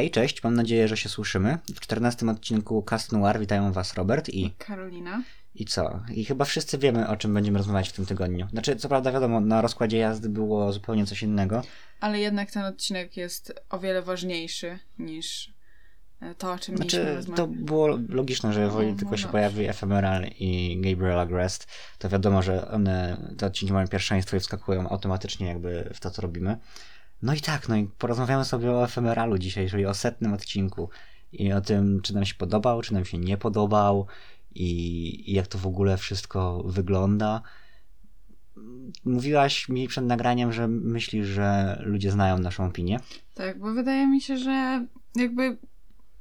Hej, cześć, mam nadzieję, że się słyszymy. W 14 odcinku Cast Noir witają Was Robert i... Karolina. I co? I chyba wszyscy wiemy, o czym będziemy rozmawiać w tym tygodniu. Znaczy, co prawda wiadomo, na rozkładzie jazdy było zupełnie coś innego. Ale jednak ten odcinek jest o wiele ważniejszy niż e, to, o czym Znaczy, to było logiczne, że woli No, tylko no się dobrze. pojawi Ephemeral i Gabriela Grest, to wiadomo, że one, te odcinki mają pierwszeństwo i wskakują automatycznie jakby w to, co robimy. No i tak, no i porozmawiamy sobie o Ephemeralu dzisiaj, czyli o setnym odcinku i o tym, czy nam się podobał, czy nam się nie podobał i, i jak to w ogóle wszystko wygląda. Mówiłaś mi przed nagraniem, że myślisz, że ludzie znają naszą opinię. Tak, bo wydaje mi się, że jakby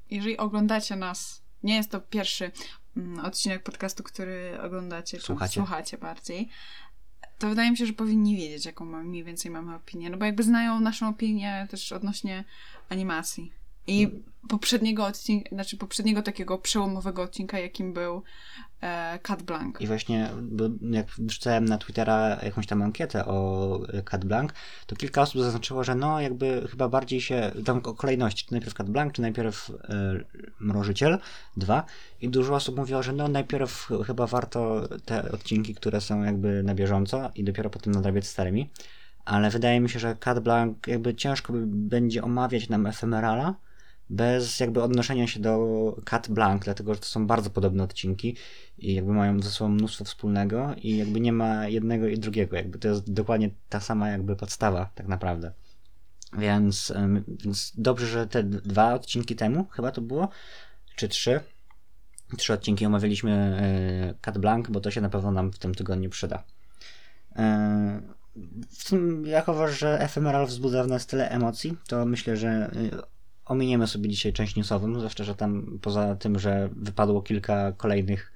jeżeli oglądacie nas, nie jest to pierwszy mm, odcinek podcastu, który oglądacie, czy Słuchacie. słuchacie bardziej, to wydaje mi się, że powinni wiedzieć, jaką mniej więcej mamy opinię. No bo jakby znają naszą opinię też odnośnie animacji. I poprzedniego odcinka, znaczy poprzedniego takiego przełomowego odcinka, jakim był Cat Blanc. I właśnie, bo jak wrzucałem na Twittera jakąś tam ankietę o Cat Blanc, to kilka osób zaznaczyło, że no jakby chyba bardziej się, tam o kolejności, czy najpierw Cat Blanc, czy najpierw y, Mrożyciel 2 i dużo osób mówiło, że no najpierw chyba warto te odcinki, które są jakby na bieżąco i dopiero potem nadrabiać starymi, ale wydaje mi się, że Cat Blanc jakby ciężko będzie omawiać nam Ephemerala, bez jakby odnoszenia się do Cat Blanc, dlatego że to są bardzo podobne odcinki i jakby mają ze sobą mnóstwo wspólnego i jakby nie ma jednego i drugiego, jakby to jest dokładnie ta sama jakby podstawa tak naprawdę. Więc, więc dobrze, że te dwa odcinki temu, chyba to było, czy trzy, trzy odcinki omawialiśmy e, Cat Blanc, bo to się na pewno nam w tym tygodniu przyda. E, w tym, że Ephemeral wzbudza w nas tyle emocji, to myślę, że y, ominiemy sobie dzisiaj część newsową, zwłaszcza, że tam poza tym, że wypadło kilka kolejnych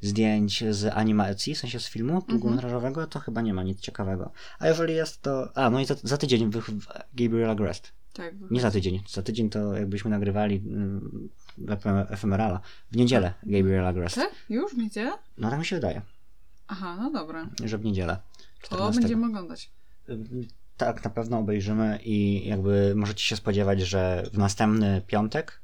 zdjęć z animacji, w sensie z filmu długometrażowego, to chyba nie ma nic ciekawego. A jeżeli jest to... A, no i za, za tydzień wych... Gabriela Grest. Tak, Nie za tydzień. Za tydzień to jakbyśmy nagrywali mm, Efe- Ephemerala. W niedzielę Gabriela Grest. tak? Już w niedzielę? No tak mi się wydaje, Aha, no dobra. że w niedzielę. To 14. będziemy oglądać. Tak, na pewno obejrzymy i jakby możecie się spodziewać, że w następny piątek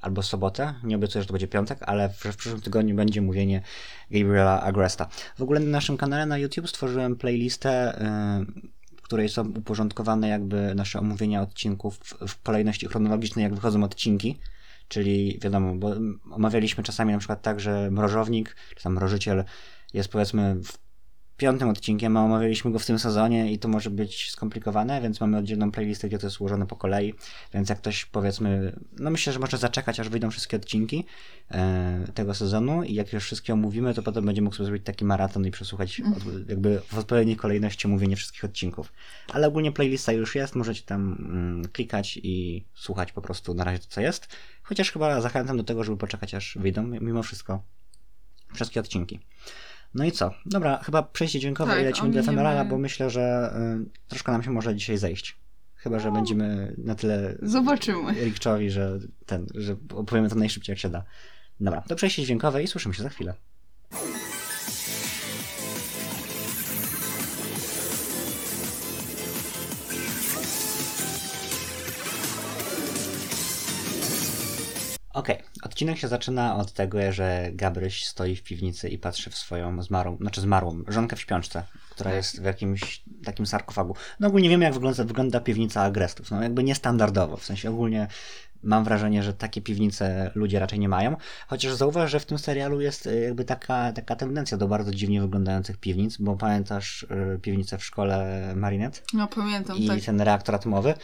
albo sobotę, nie obiecuję, że to będzie piątek, ale w, w przyszłym tygodniu będzie mówienie Gabriela Agresta. W ogóle na naszym kanale na YouTube stworzyłem playlistę, y, w której są uporządkowane jakby nasze omówienia odcinków w, w kolejności chronologicznej, jak wychodzą odcinki. Czyli wiadomo, bo omawialiśmy czasami na przykład tak, że mrożownik, czy tam mrożyciel jest powiedzmy w piątym odcinkiem, a omawialiśmy go w tym sezonie i to może być skomplikowane, więc mamy oddzielną playlistę, gdzie to jest ułożone po kolei, więc jak ktoś powiedzmy, no myślę, że może zaczekać, aż wyjdą wszystkie odcinki e, tego sezonu i jak już wszystkie omówimy, to potem będzie mógł sobie zrobić taki maraton i przesłuchać od, jakby w odpowiedniej kolejności omówienie wszystkich odcinków. Ale ogólnie playlista już jest, możecie tam mm, klikać i słuchać po prostu na razie to, co jest, chociaż chyba zachęcam do tego, żeby poczekać, aż wyjdą mimo wszystko wszystkie odcinki. No i co? Dobra, chyba przejście dźwiękowe Tak, i lecimy do Ephemerala, bo myślę, że y, troszkę nam się może dzisiaj zejść. Chyba, że będziemy na tyle Zobaczymy. rikczowi, że ten, że opowiemy to najszybciej jak się da. Dobra, to przejście dźwiękowe i słyszymy się za chwilę. Okej, odcinek się zaczyna od tego, że Gabryś stoi w piwnicy i patrzy w swoją zmarłą, znaczy zmarłą, żonkę w śpiączce, która Tak. jest w jakimś takim sarkofagu. No ogólnie wiemy, jak wygląda, wygląda piwnica agrestów, no jakby niestandardowo, w sensie ogólnie mam wrażenie, że takie piwnice ludzie raczej nie mają, chociaż zauważ, że w tym serialu jest y, jakby taka, taka tendencja do bardzo dziwnie wyglądających piwnic, bo pamiętasz y, piwnicę w szkole Marinette? No pamiętam, i tak. ten reaktor atomowy,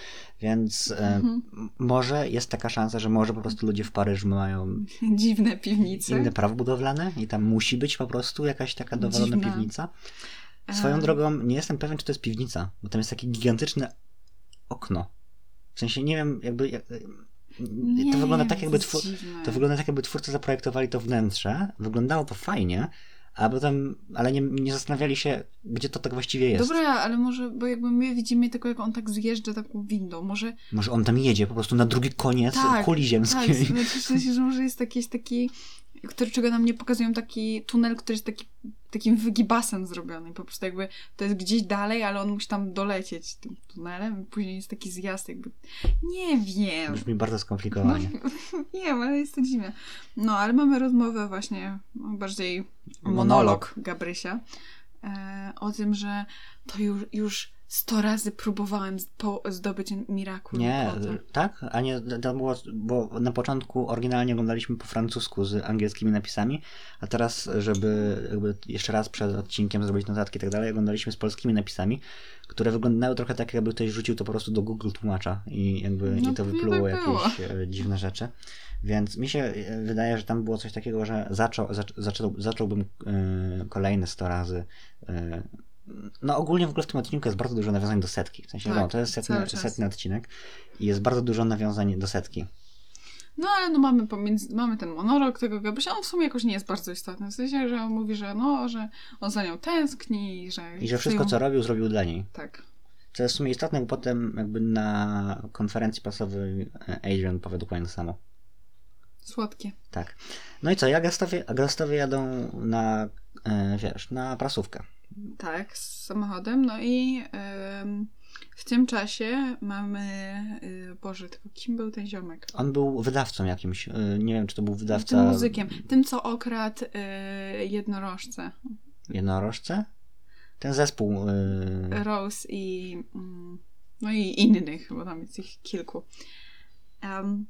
więc e, m- może jest taka szansa, że może po prostu ludzie w Paryżu mają Dziwne piwnice. inne prawo budowlane i tam musi być po prostu jakaś taka dowolona Dziwna. piwnica. Swoją E. drogą nie jestem pewien, czy to jest piwnica, bo tam jest takie gigantyczne okno. W sensie nie wiem, jakby... Nie, to wygląda tak, jakby twór, to wygląda tak, jakby twórcy zaprojektowali to wnętrze. Wyglądało to fajnie, a potem, ale nie, nie zastanawiali się, gdzie to tak właściwie jest. Dobra, ale może, bo jakby my widzimy tylko, jak on tak zjeżdża taką windą. Może Może on tam jedzie po prostu na drugi koniec tak, kuli ziemskiej. Tak, znaczy, w sensie, że może jest jakiś taki, który czego nam nie pokazują, taki tunel, który jest taki takim wygibasem zrobiony. Po prostu jakby to jest gdzieś dalej, ale on musi tam dolecieć tym tunelem. Później jest taki zjazd jakby... Nie wiem. Brzmi bardzo No, skomplikowanie. wiem, ale jest to dziwne. No, ale mamy rozmowę właśnie, no, bardziej monolog, Monolog. Gabrysia e, o tym, że to już, już sto razy próbowałem zdobyć Miraculum Nie, tak? A nie, to było, bo na początku oryginalnie oglądaliśmy po francusku z angielskimi napisami, a teraz, żeby jakby jeszcze raz przed odcinkiem zrobić notatki i tak dalej, oglądaliśmy z polskimi napisami, które wyglądały trochę tak, jakby ktoś rzucił to po prostu do Google tłumacza i jakby No i to wypluło tak było. jakieś e, dziwne rzeczy. Więc mi się e, wydaje, że tam było coś takiego, że zaczął, zac, zaczął, zacząłbym e, kolejne 100 razy. e, no ogólnie w ogóle w tym odcinku jest bardzo dużo nawiązań do setki. W sensie, Tak, no, to jest setny, setny odcinek i jest bardzo dużo nawiązań do setki. No ale no mamy pomiędzy, mamy ten monolog tego Gabrysia, on w sumie jakoś nie jest bardzo istotny, w sensie, że on mówi, że no, że on za nią tęskni i że... I że wszystko, ją- co robił, zrobił dla niej. Tak. Co jest w sumie istotne, bo potem jakby na konferencji prasowej e, Adrian powie dokładnie to samo. Słodkie. Tak. No i co, gastowie, gastowie jadą na, e, wiesz, na prasówkę. Tak, z samochodem. No i w tym czasie mamy. Y, Boże, tylko kim był ten ziomek? On był wydawcą jakimś, e, nie wiem, czy to był wydawca Tym muzykiem. Tym, co okradł y, jednorożce. jednorożce? Ten zespół, Rose i. mm, no i innych, bo tam jest ich kilku. Em,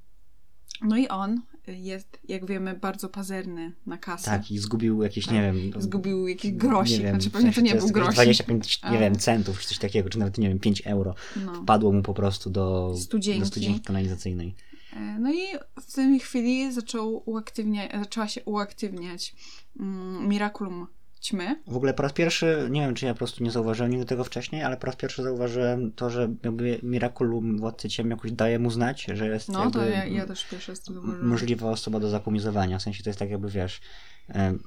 no i on jest, jak wiemy, bardzo pazerny na kasę. tak, i zgubił jakieś, Tak. nie wiem... Zgubił jakiś grosik. Nie wiem, znaczy pewnie to nie był grosik. 25, nie wiem, centów, czy coś takiego, czy nawet, nie wiem, 5 euro. No. Wpadło mu po prostu do Studzienki. do studzienki kanalizacyjnej. E, No i w tej chwili zaczął uaktywnia, zaczęła się uaktywniać mm, Miraculum ćmy. W ogóle po raz pierwszy, nie wiem czy ja po prostu nie zauważyłem nigdy tego wcześniej, ale po raz pierwszy zauważyłem to, że jakby Miraculum Władcy Ciem jakoś daje mu znać, że jest No to ja, ja też pierwszy raz to możliwa osoba do zakumizowania. W sensie to jest tak jakby, wiesz,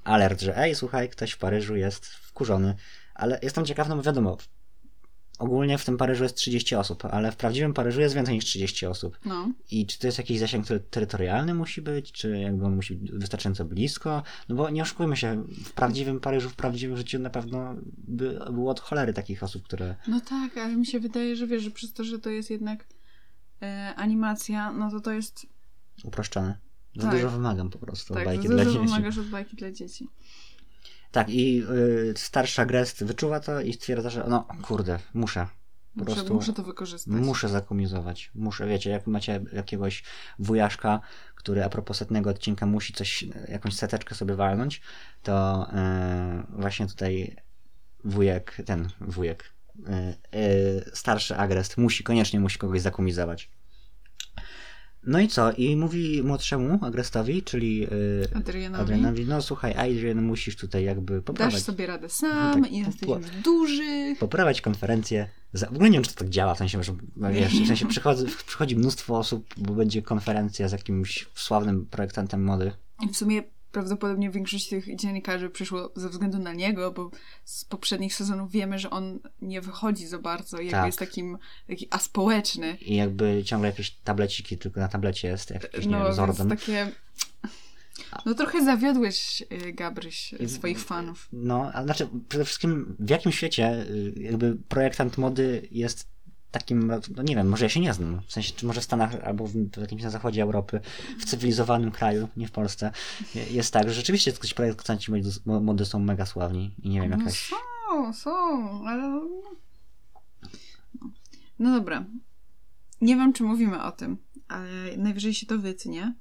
alert, że ej, słuchaj, ktoś w Paryżu jest wkurzony. Ale jestem ciekaw, no bo wiadomo, ogólnie w tym Paryżu jest 30 osób, ale w prawdziwym Paryżu jest więcej niż 30 osób. No, I czy to jest jakiś zasięg tery- terytorialny musi być, czy jakby on musi być wystarczająco blisko? No bo nie oszukujmy się, w prawdziwym Paryżu, w prawdziwym życiu na pewno by, było od cholery takich osób, które... no tak, ale mi się wydaje, że wiesz, że przez to, że to jest jednak e, animacja, no to to jest uproszczone. Za Tak. dużo wymagam po prostu tak, od bajki za dla dużo dzieci. wymagasz od bajki dla dzieci. Tak, i y, starsza Grest wyczuwa to i stwierdza, że no kurde, muszę. Po Muszę, prostu muszę to wykorzystać. Muszę zakumizować. Muszę, wiecie, jak macie jakiegoś wujaszka, który a propos setnego odcinka musi coś, jakąś seteczkę sobie walnąć, to e, właśnie tutaj wujek, ten wujek, e, e, starszy agrest musi, koniecznie musi kogoś zakumizować. No i co? I mówi młodszemu agrestowi, czyli e, Adrianowi. Adrianowi, no słuchaj, Adrian, musisz tutaj jakby Dasz poprawiać, sobie radę sam, Tak, i jesteś po- już duży. poprawiać konferencję. Za... W ogóle nie wiem, czy to tak działa, w sensie, że no wiesz, w sensie przychodzi, przychodzi mnóstwo osób, bo będzie konferencja z jakimś sławnym projektantem mody. I w sumie prawdopodobnie większość tych dziennikarzy przyszło ze względu na niego, bo z poprzednich sezonów wiemy, że on nie wychodzi za bardzo, jakby Tak. jest takim taki aspołeczny. I jakby ciągle jakieś tableciki, tylko na tablecie jest jakiś, nie No, wiem, Zordon. takie... No trochę zawiodłeś, y, Gabryś, I- swoich fanów. No, a znaczy przede wszystkim w jakim świecie y, jakby projektant mody jest takim, no nie wiem, może ja się nie znam, w sensie, czy może w Stanach albo w, w jakimś na zachodzie Europy, w cywilizowanym kraju, nie w Polsce, je- jest tak, że rzeczywiście jacyś projektanci mody- są mega sławni i nie wiem, No jakaś... są, są, ale... no. No dobra. Nie wiem, czy mówimy o tym, ale najwyżej się to wytnie.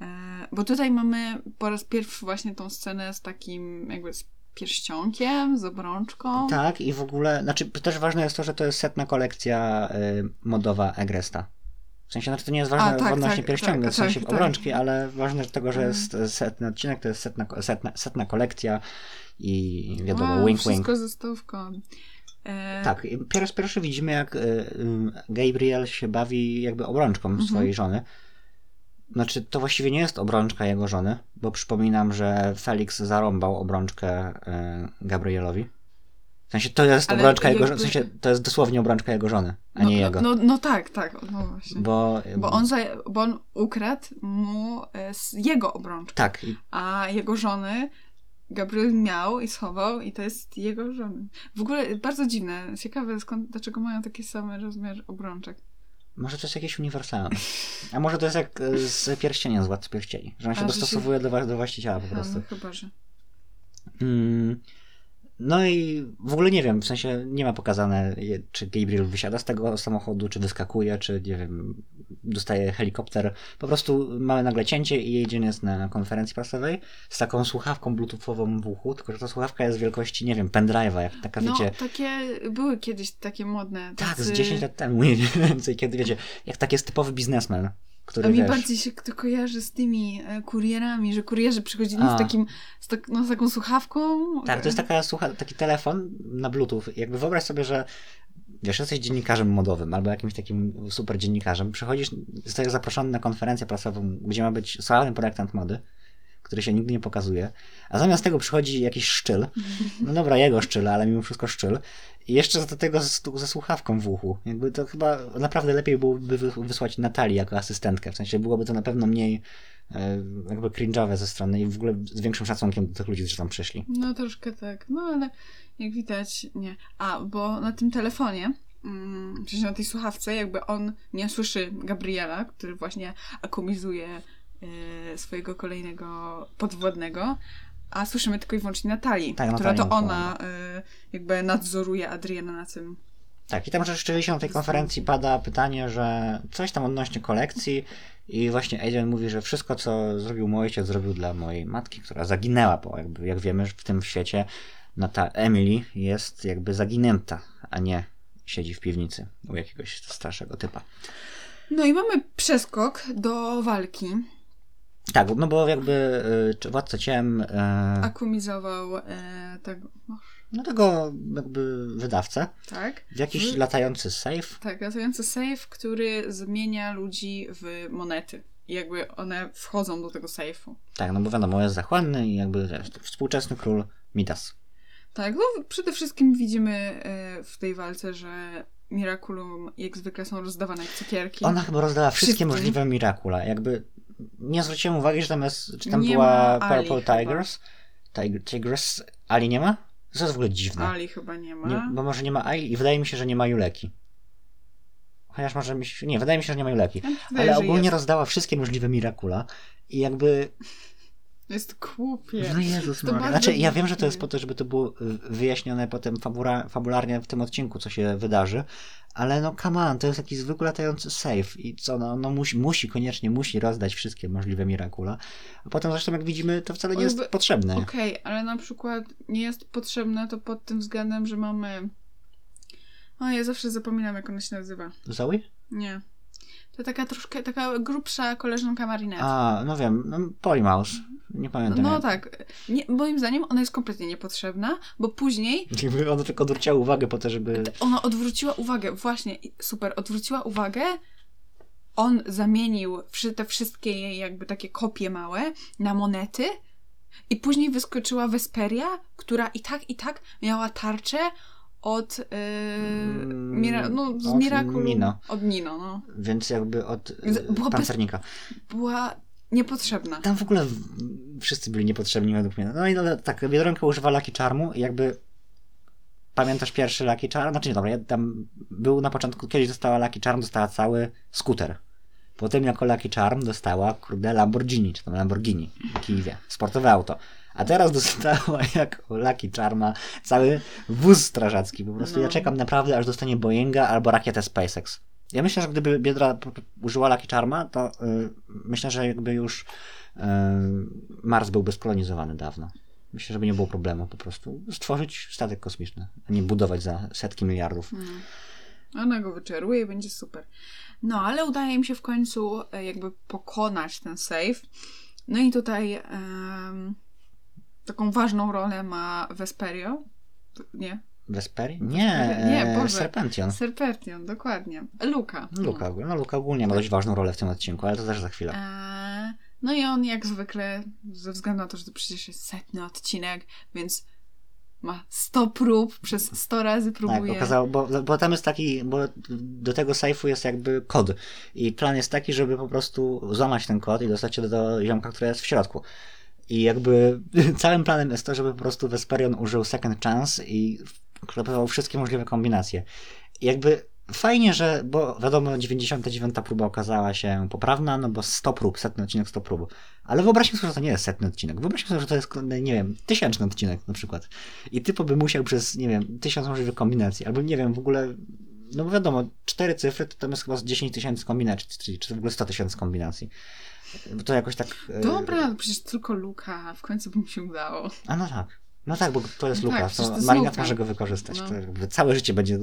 E, Bo tutaj mamy po raz pierwszy właśnie tą scenę z takim jakby z pierścionkiem, z obrączką. Tak, i w ogóle, znaczy też ważne jest to, że to jest setna kolekcja y, modowa Egresta. W sensie, znaczy to nie jest ważne A, tak, odnośnie tak, pierścionka, tak, w sensie tak, obrączki, ale ważne z tego, że Mm. jest setny odcinek, to jest setna, setna, setna kolekcja i wiadomo, Wow, wink wink. Wszystko ze stówką. E, Tak, po raz pierwszy widzimy, jak y, y, Gabriel się bawi jakby obrączką Mhm. swojej żony. Znaczy, to właściwie nie jest obrączka jego żony, bo przypominam, że Felix zarąbał obrączkę y, Gabrielowi. W sensie, to jest Ale obrączka jego żony, w sensie, to jest dosłownie obrączka jego żony, a no, nie no, jego. No, no tak, tak, no właśnie. Bo, Bo, on, za, bo on ukradł mu e, jego obrączkę. Tak, A jego żony Gabriel miał i schował i to jest jego żona. W ogóle bardzo dziwne, ciekawe skąd, dlaczego mają taki sam rozmiar obrączek. Może to jest jakieś uniwersalne. A może to jest jak e, z pierścienia, z Władcy Pierścieni. Że on się A, że się- dostosowuje do, do właściciela po A, prostu. no chyba, że. Mm, No i w ogóle nie wiem, w sensie nie ma pokazane, czy Gabriel wysiada z tego samochodu, czy wyskakuje, czy nie wiem, dostaje helikopter. Po prostu mamy nagle cięcie i jedzie jest na konferencji prasowej z taką słuchawką bluetoothową w uchu, tylko że ta słuchawka jest wielkości, nie wiem, pendrive'a, jak taka, No, wiecie, takie były kiedyś takie modne. tak, z tacy- 10 lat temu mniej więcej, kiedy wiecie, jak tak jest typowy biznesmen, który A mi wiesz, bardziej się to kojarzy z tymi e, kurierami, że kurierzy przychodzili A. z takim, z, tak, no, z taką słuchawką. Tak, to jest taka, słucha, taki telefon na Bluetooth. Jakby wyobraź sobie, że wiesz, jesteś dziennikarzem modowym albo jakimś takim super dziennikarzem, przychodzisz, zostajesz zaproszony na konferencję prasową, gdzie ma być sławny projektant mody, który się nigdy nie pokazuje, a zamiast tego przychodzi jakiś szczyl, no dobra, jego szczyl, ale mimo wszystko szczyl, i jeszcze do tego z- ze słuchawką w uchu. Jakby to chyba naprawdę lepiej byłoby wy- wysłać Natalii jako asystentkę, w sensie byłoby to na pewno mniej e, jakby cringe'owe ze strony i w ogóle z większym szacunkiem do tych ludzi, którzy tam przyszli. No troszkę tak, no ale jak widać, nie. A, bo na tym telefonie, mm, przecież na tej słuchawce, jakby on nie słyszy Gabriela, który właśnie akumizuje e, swojego kolejnego podwodnego, a słyszymy tylko i wyłącznie Natalii, Tak, która Natalii to ona e, jakby nadzoruje Adriana na tym. Tak, i tam rzeczywiście na tej konferencji pada pytanie, że coś tam odnośnie kolekcji i właśnie Adrian mówi, że wszystko, co zrobił mój ojciec, zrobił dla mojej matki, która zaginęła, bo jakby, jak wiemy, w tym świecie ta Emily jest jakby zaginęta, a nie siedzi w piwnicy u jakiegoś starszego typa. No i mamy przeskok do walki. Tak, no bo jakby y, władca ciem, y, Akumizował e, tego, no, no tego jakby wydawcę tak? w jakiś W- latający safe. Tak, latający safe, który zmienia ludzi w monety. I jakby one wchodzą do tego sejfu. Tak, no bo wiadomo, jest zachłanny i jakby wiesz, współczesny król Midas. Tak, no przede wszystkim widzimy e, w tej walce, że Miraculum jak zwykle są rozdawane jak cukierki. Ona chyba rozdała wszystkie Wszystkim. możliwe Miracula. Jakby nie zwróciłem uwagi, że tam jest, czy tam Nie była Purple. Tigers. Tig- Tigress. Ali nie ma? To jest w ogóle dziwne. Ali chyba nie ma. Nie, bo może nie ma Ali i wydaje mi się, że nie ma Juleki. Chociaż może mi się... Nie, wydaje mi się, że nie ma Juleki. Ja Ale ogólnie jest. rozdała wszystkie możliwe Miracula i jakby... Jest głupie. No Jezus To Maria. Znaczy, ja wiem, że to jest po to, żeby to było y, wyjaśnione potem fabura, fabularnie w tym odcinku, co się wydarzy, ale no come on, to jest jakiś zwykły latający safe i co, no, no musi, musi, koniecznie musi rozdać wszystkie możliwe Miracula, a potem zresztą jak widzimy, to wcale nie jest Jakby- potrzebne. Okej, ale na przykład nie jest potrzebne to pod tym względem, że mamy... O, ja zawsze zapominam, jak ona się nazywa. Zoe? Nie. To taka troszkę, taka grubsza koleżanka Marinette. A, no wiem, no, Polymouse, nie pamiętam. No tak. Nie, moim zdaniem ona jest kompletnie niepotrzebna, bo później Jakby ona tylko odwróciła uwagę po to, żeby... ona odwróciła uwagę, właśnie, super, odwróciła uwagę, on zamienił te wszystkie jej jakby takie kopie małe na monety i później wyskoczyła Vesperia, która i tak, i tak miała tarczę od, yy, Mira- no, z od Miraculum. Nino. Od Nino, no. Więc jakby od była bez- pancernika. Była niepotrzebna. Tam w ogóle w- wszyscy byli niepotrzebni według mnie. No i no, tak, Biedronka używa Lucky Charmu i jakby pamiętasz pierwszy Lucky Charm? Znaczy nie, dobra, ja tam był na początku, kiedyś dostała Lucky Charm, dostała cały skuter. Potem jako Lucky Charm dostała, kurde, Lamborghini, czy tam Lamborghini, Kijwie, sportowe auto. A teraz dostała jako Lucky Charma cały wóz strażacki. Po prostu No. ja czekam naprawdę, aż dostanie Boeinga albo rakietę SpaceX. Ja myślę, że gdyby Biedra użyła Lucky Charma, to y, myślę, że jakby już y, Mars byłby skolonizowany dawno. Myślę, żeby nie było problemu po prostu stworzyć statek kosmiczny, a nie budować za setki miliardów. Mm. Ona go wyczeruje i będzie super. No, ale udaje im się w końcu e, jakby pokonać ten save. No i tutaj taką ważną rolę ma Vesperio. Nie? Vesperi? Nie, Nie, e, Boże. Serpention. Serpention, dokładnie. Luka. Luka, no Luka ogólnie ma dość ważną rolę w tym odcinku, ale to też za chwilę. E, no i on jak zwykle, ze względu na to, że to przecież jest setny odcinek, więc ma 100 prób, przez 100 razy Tak, próbuje. okazało, bo, bo tam jest taki, bo do tego sejfu jest jakby kod i plan jest taki, żeby po prostu złamać ten kod i dostać się do, do ziomka, który jest w środku. I jakby całym planem jest to, żeby po prostu Vesperion użył second chance i próbował wszystkie możliwe kombinacje. Jakby fajnie, że, bo wiadomo, 99 próba okazała się poprawna, no bo 100 prób, setny odcinek 100 prób. Ale wyobraźmy sobie, że to nie jest setny odcinek. Wyobraźmy sobie, że to jest, nie wiem, tysięczny odcinek na przykład. I typo by musiał przez, nie wiem, tysiąc możliwych kombinacji, albo nie wiem, w ogóle, no bo wiadomo, cztery cyfry to tam jest chyba z 10 tysięcy kombinacji, czy, czy w ogóle 100 tysięcy kombinacji. To jakoś tak... e, Dobra, przecież tylko Luka, w końcu by mu się udało. A no tak. No tak, bo to jest No tak, Luka, przecież to może go wykorzystać. No. Całe życie będzie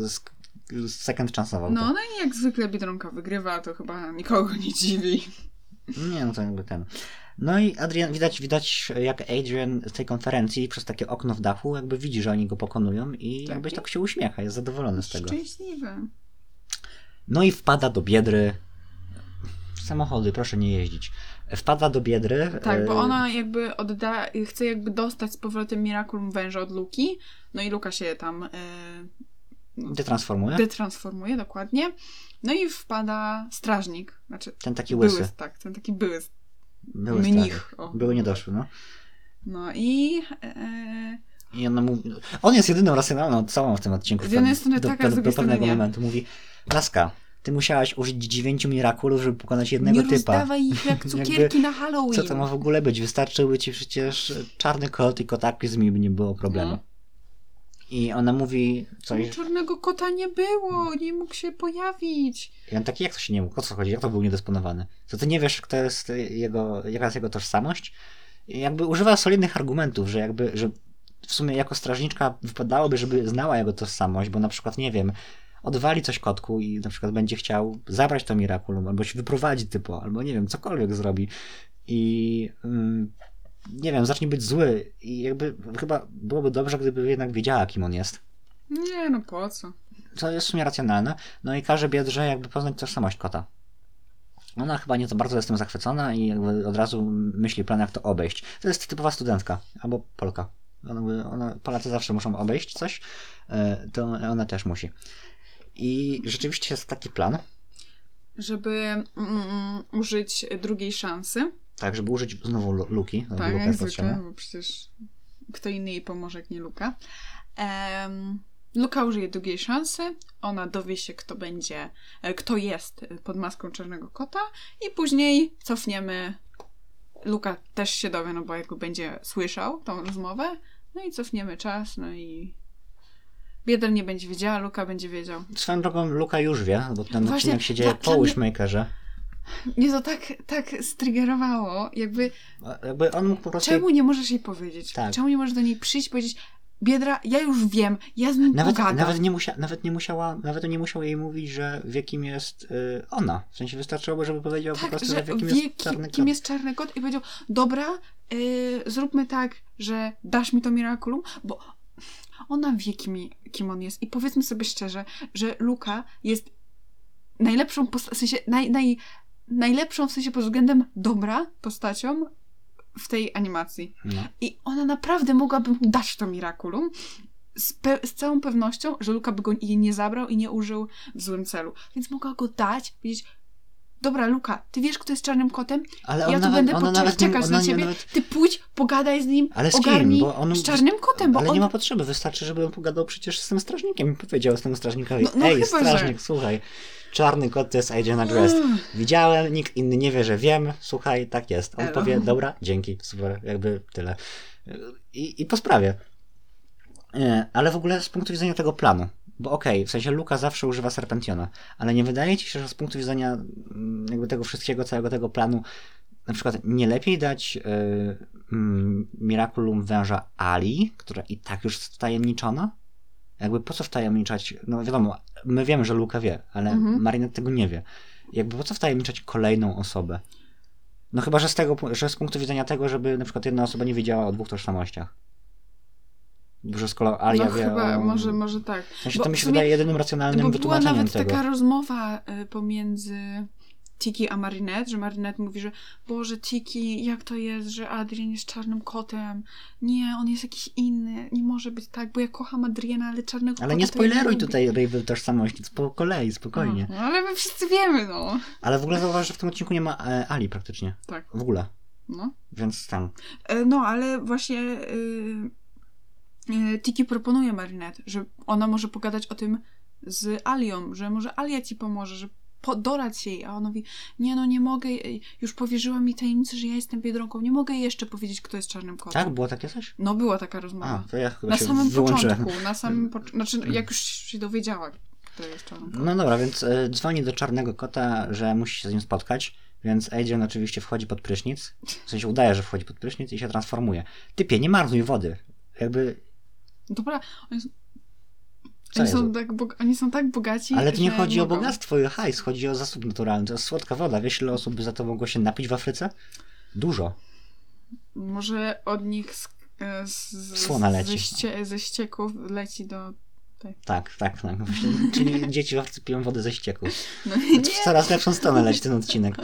second chance'ował. No, to. no i jak zwykle Biedronka wygrywa, to chyba nikogo nie dziwi. Nie, no to jakby ten. No i Adrian, widać, widać jak Adrian z tej konferencji przez takie okno w dachu jakby widzi, że oni go pokonują i Tak. jakby tak się uśmiecha, jest zadowolony z tego. Szczęśliwy. No i wpada do Biedry. Samochody, proszę nie jeździć. Wpada do Biedry. Tak, bo e, ona jakby odda, chce jakby dostać z powrotem Miraculum węża od Luki, no i Luka się tam e, Detransformuje. detransformuje, dokładnie. No i wpada strażnik, znaczy Ten taki łysy. były, tak, ten taki były, Były mnich. O. Były niedoszły, no. no i e, I ona mówi, on jest jedyną racjonalną osobą w tym odcinku. Z jednej strony do, tak, do, do pewnego momentu mówi, Laska, ty musiałaś użyć dziewięciu mirakulów, żeby pokonać jednego nie typa. rozdawaj ich jak cukierki na Halloween. Co to ma w ogóle być? Wystarczyłby ci przecież czarny kot i kotaklizm i by nie było problemu. No. I ona mówi coś. Czarnego kota nie było, nie mógł się pojawić. I on taki, jak to się nie mógł? O co chodzi? Jak to był niedysponowany? To ty nie wiesz, kto jest jego, jaka jest jego tożsamość? I jakby używa solidnych argumentów, że jakby, że w sumie jako strażniczka wypadałoby, żeby znała jego tożsamość, bo na przykład, nie wiem, odwali coś kotku i na przykład będzie chciał zabrać to Miraculum, albo się wyprowadzi typo, albo nie wiem, cokolwiek zrobi. I mm, nie wiem, zacznie być zły i jakby chyba byłoby dobrze, gdyby jednak wiedziała, kim on jest. Nie, no po co? Co jest w sumie racjonalne. No i każe Biedrze jakby poznać tożsamość kota. Ona chyba nie za bardzo jest tym zachwycona i jakby od razu myśli plan, jak to obejść. To jest typowa studentka, albo Polka. Ona, ona, Polacy zawsze muszą obejść coś, e, to ona też musi. I rzeczywiście jest taki plan, Żeby mm, użyć drugiej szansy. tak, żeby użyć znowu lu- luki. Tak, jak zwykle, bo przecież kto inny jej pomoże, jak nie Luka. Em, Luka użyje drugiej szansy, ona dowie się, kto będzie, e, kto jest pod maską czarnego kota i później cofniemy. Luka też się dowie, no bo jakby będzie słyszał tą rozmowę, no i cofniemy czas, no i Biedel nie będzie wiedziała, Luka będzie wiedział. Swoją drogą Luka już wie, bo ten Właśnie, odcinek się dzieje dla- po dla Wishmakerze. Mnie to tak, tak striggerowało, jakby Jakby on mógł po prostu... Czemu nie możesz jej powiedzieć? Tak. Czemu nie możesz do niej przyjść i powiedzieć, Biedra, ja już wiem, ja z nim Nawet, pogadam. nawet, nie musia, nawet nie musiała, nawet nie musiał jej mówić, że wie kim jest y, ona. W sensie wystarczyłoby, żeby powiedział po tak, prostu, że że wie kim wie, jest czarny kim kot. jest czarny kot i powiedział, dobra, yy, zróbmy tak, że dasz mi to Miraculum, bo ona wie, kim, kim on jest. I powiedzmy sobie szczerze, że Luka jest najlepszą postacią, w sensie naj, naj, najlepszą w sensie pod względem dobra postacią w tej animacji. No. I ona naprawdę mogłaby mu dać to Miraculum z, z całą pewnością, że Luka by go jej nie zabrał i nie użył w złym celu. Więc mogła go dać, powiedzieć dobra Luka, ty wiesz kto jest czarnym kotem? Ale ja tu nawet, będę nie, czekać na ciebie, nawet, ty pójdź, pogadaj z nim, Ale z kim? Bo on- z czarnym kotem, bo ale on... nie ma potrzeby, wystarczy, żeby on pogadał przecież z tym strażnikiem i powiedział z tym strażnikowi, No- no ej, strażnik, słuchaj, czarny kot to jest Agent Addressed. Widziałem, nikt inny nie wie, że wiem, słuchaj, tak jest. On Elo. powie, dobra, dzięki, super, jakby tyle. I, i po sprawie. Nie, Ale w ogóle z punktu widzenia tego planu, bo okej, w sensie Luka zawsze używa Serpentiona, ale nie wydaje ci się, że z punktu widzenia mm, jakby tego wszystkiego, całego tego planu, na przykład nie lepiej dać y, mm, Miraculum węża Ali, która i tak już jest wtajemniczona? Jakby po co wtajemniczać? No wiadomo, my wiemy, że Luka wie, ale Mhm. Marinette tego nie wie. Jakby po co wtajemniczać kolejną osobę? No chyba, że z tego, że z punktu widzenia tego, żeby na przykład jedna osoba nie wiedziała o dwóch tożsamościach. Że skoro Alia no wie chyba, o... może, może tak. Sensie bo to mi się wydaje jedynym racjonalnym Bo była wytłumaczeniem nawet tego. taka rozmowa y, pomiędzy Tiki a Marinette, że Marinette mówi, że Boże, Tiki, jak to jest, że Adrian jest czarnym kotem? Nie, on jest jakiś inny, nie może być tak, bo ja kocham Adriana, ale czarnego Ale nie spoileruj lubię. tutaj Ravel tożsamości, po kolei, spokojnie. Aha, No, ale my wszyscy wiemy, no. Ale w ogóle zauważ, że w tym odcinku nie ma e, Ali praktycznie. Tak. W ogóle. No. Więc tam. E, No, ale właśnie yy, Tiki proponuje Marinette, że ona może pogadać o tym z Alią, że może Alia ci pomoże, że podorać jej, a ona mówi, nie no, nie mogę, y, już powierzyła mi tajemnicę, że ja jestem Biedronką, nie mogę jeszcze powiedzieć, kto jest czarnym kotem. Tak? Było takie coś? No, była taka rozmowa. A, to ja chyba na się samym wyłączyłem. początku, na samym początku, znaczy jak już się dowiedziała, kto jest czarnym kotem. No dobra, więc y, dzwoni do czarnego kota, że musi się z nim spotkać, więc Adrian oczywiście wchodzi pod prysznic, w sensie udaje, że wchodzi pod prysznic i się transformuje. Typie, nie marnuj wody. Jakby, Dobra, oni, są- oni, są tak, oni są tak bogaci, ale to nie chodzi o mogą. bogactwo i hajs, chodzi o zasób naturalny. To jest słodka woda. Wiesz, ile osób by za to mogło się napić w Afryce? Dużo. Może od nich z, e, z, Słona leci. Ze, ście, ze ścieków leci do... Tak, tak, tak. Czyli dzieci w Afryce piją wodę ze ścieków. No nie, W coraz lepszą stronę leci ten odcinek.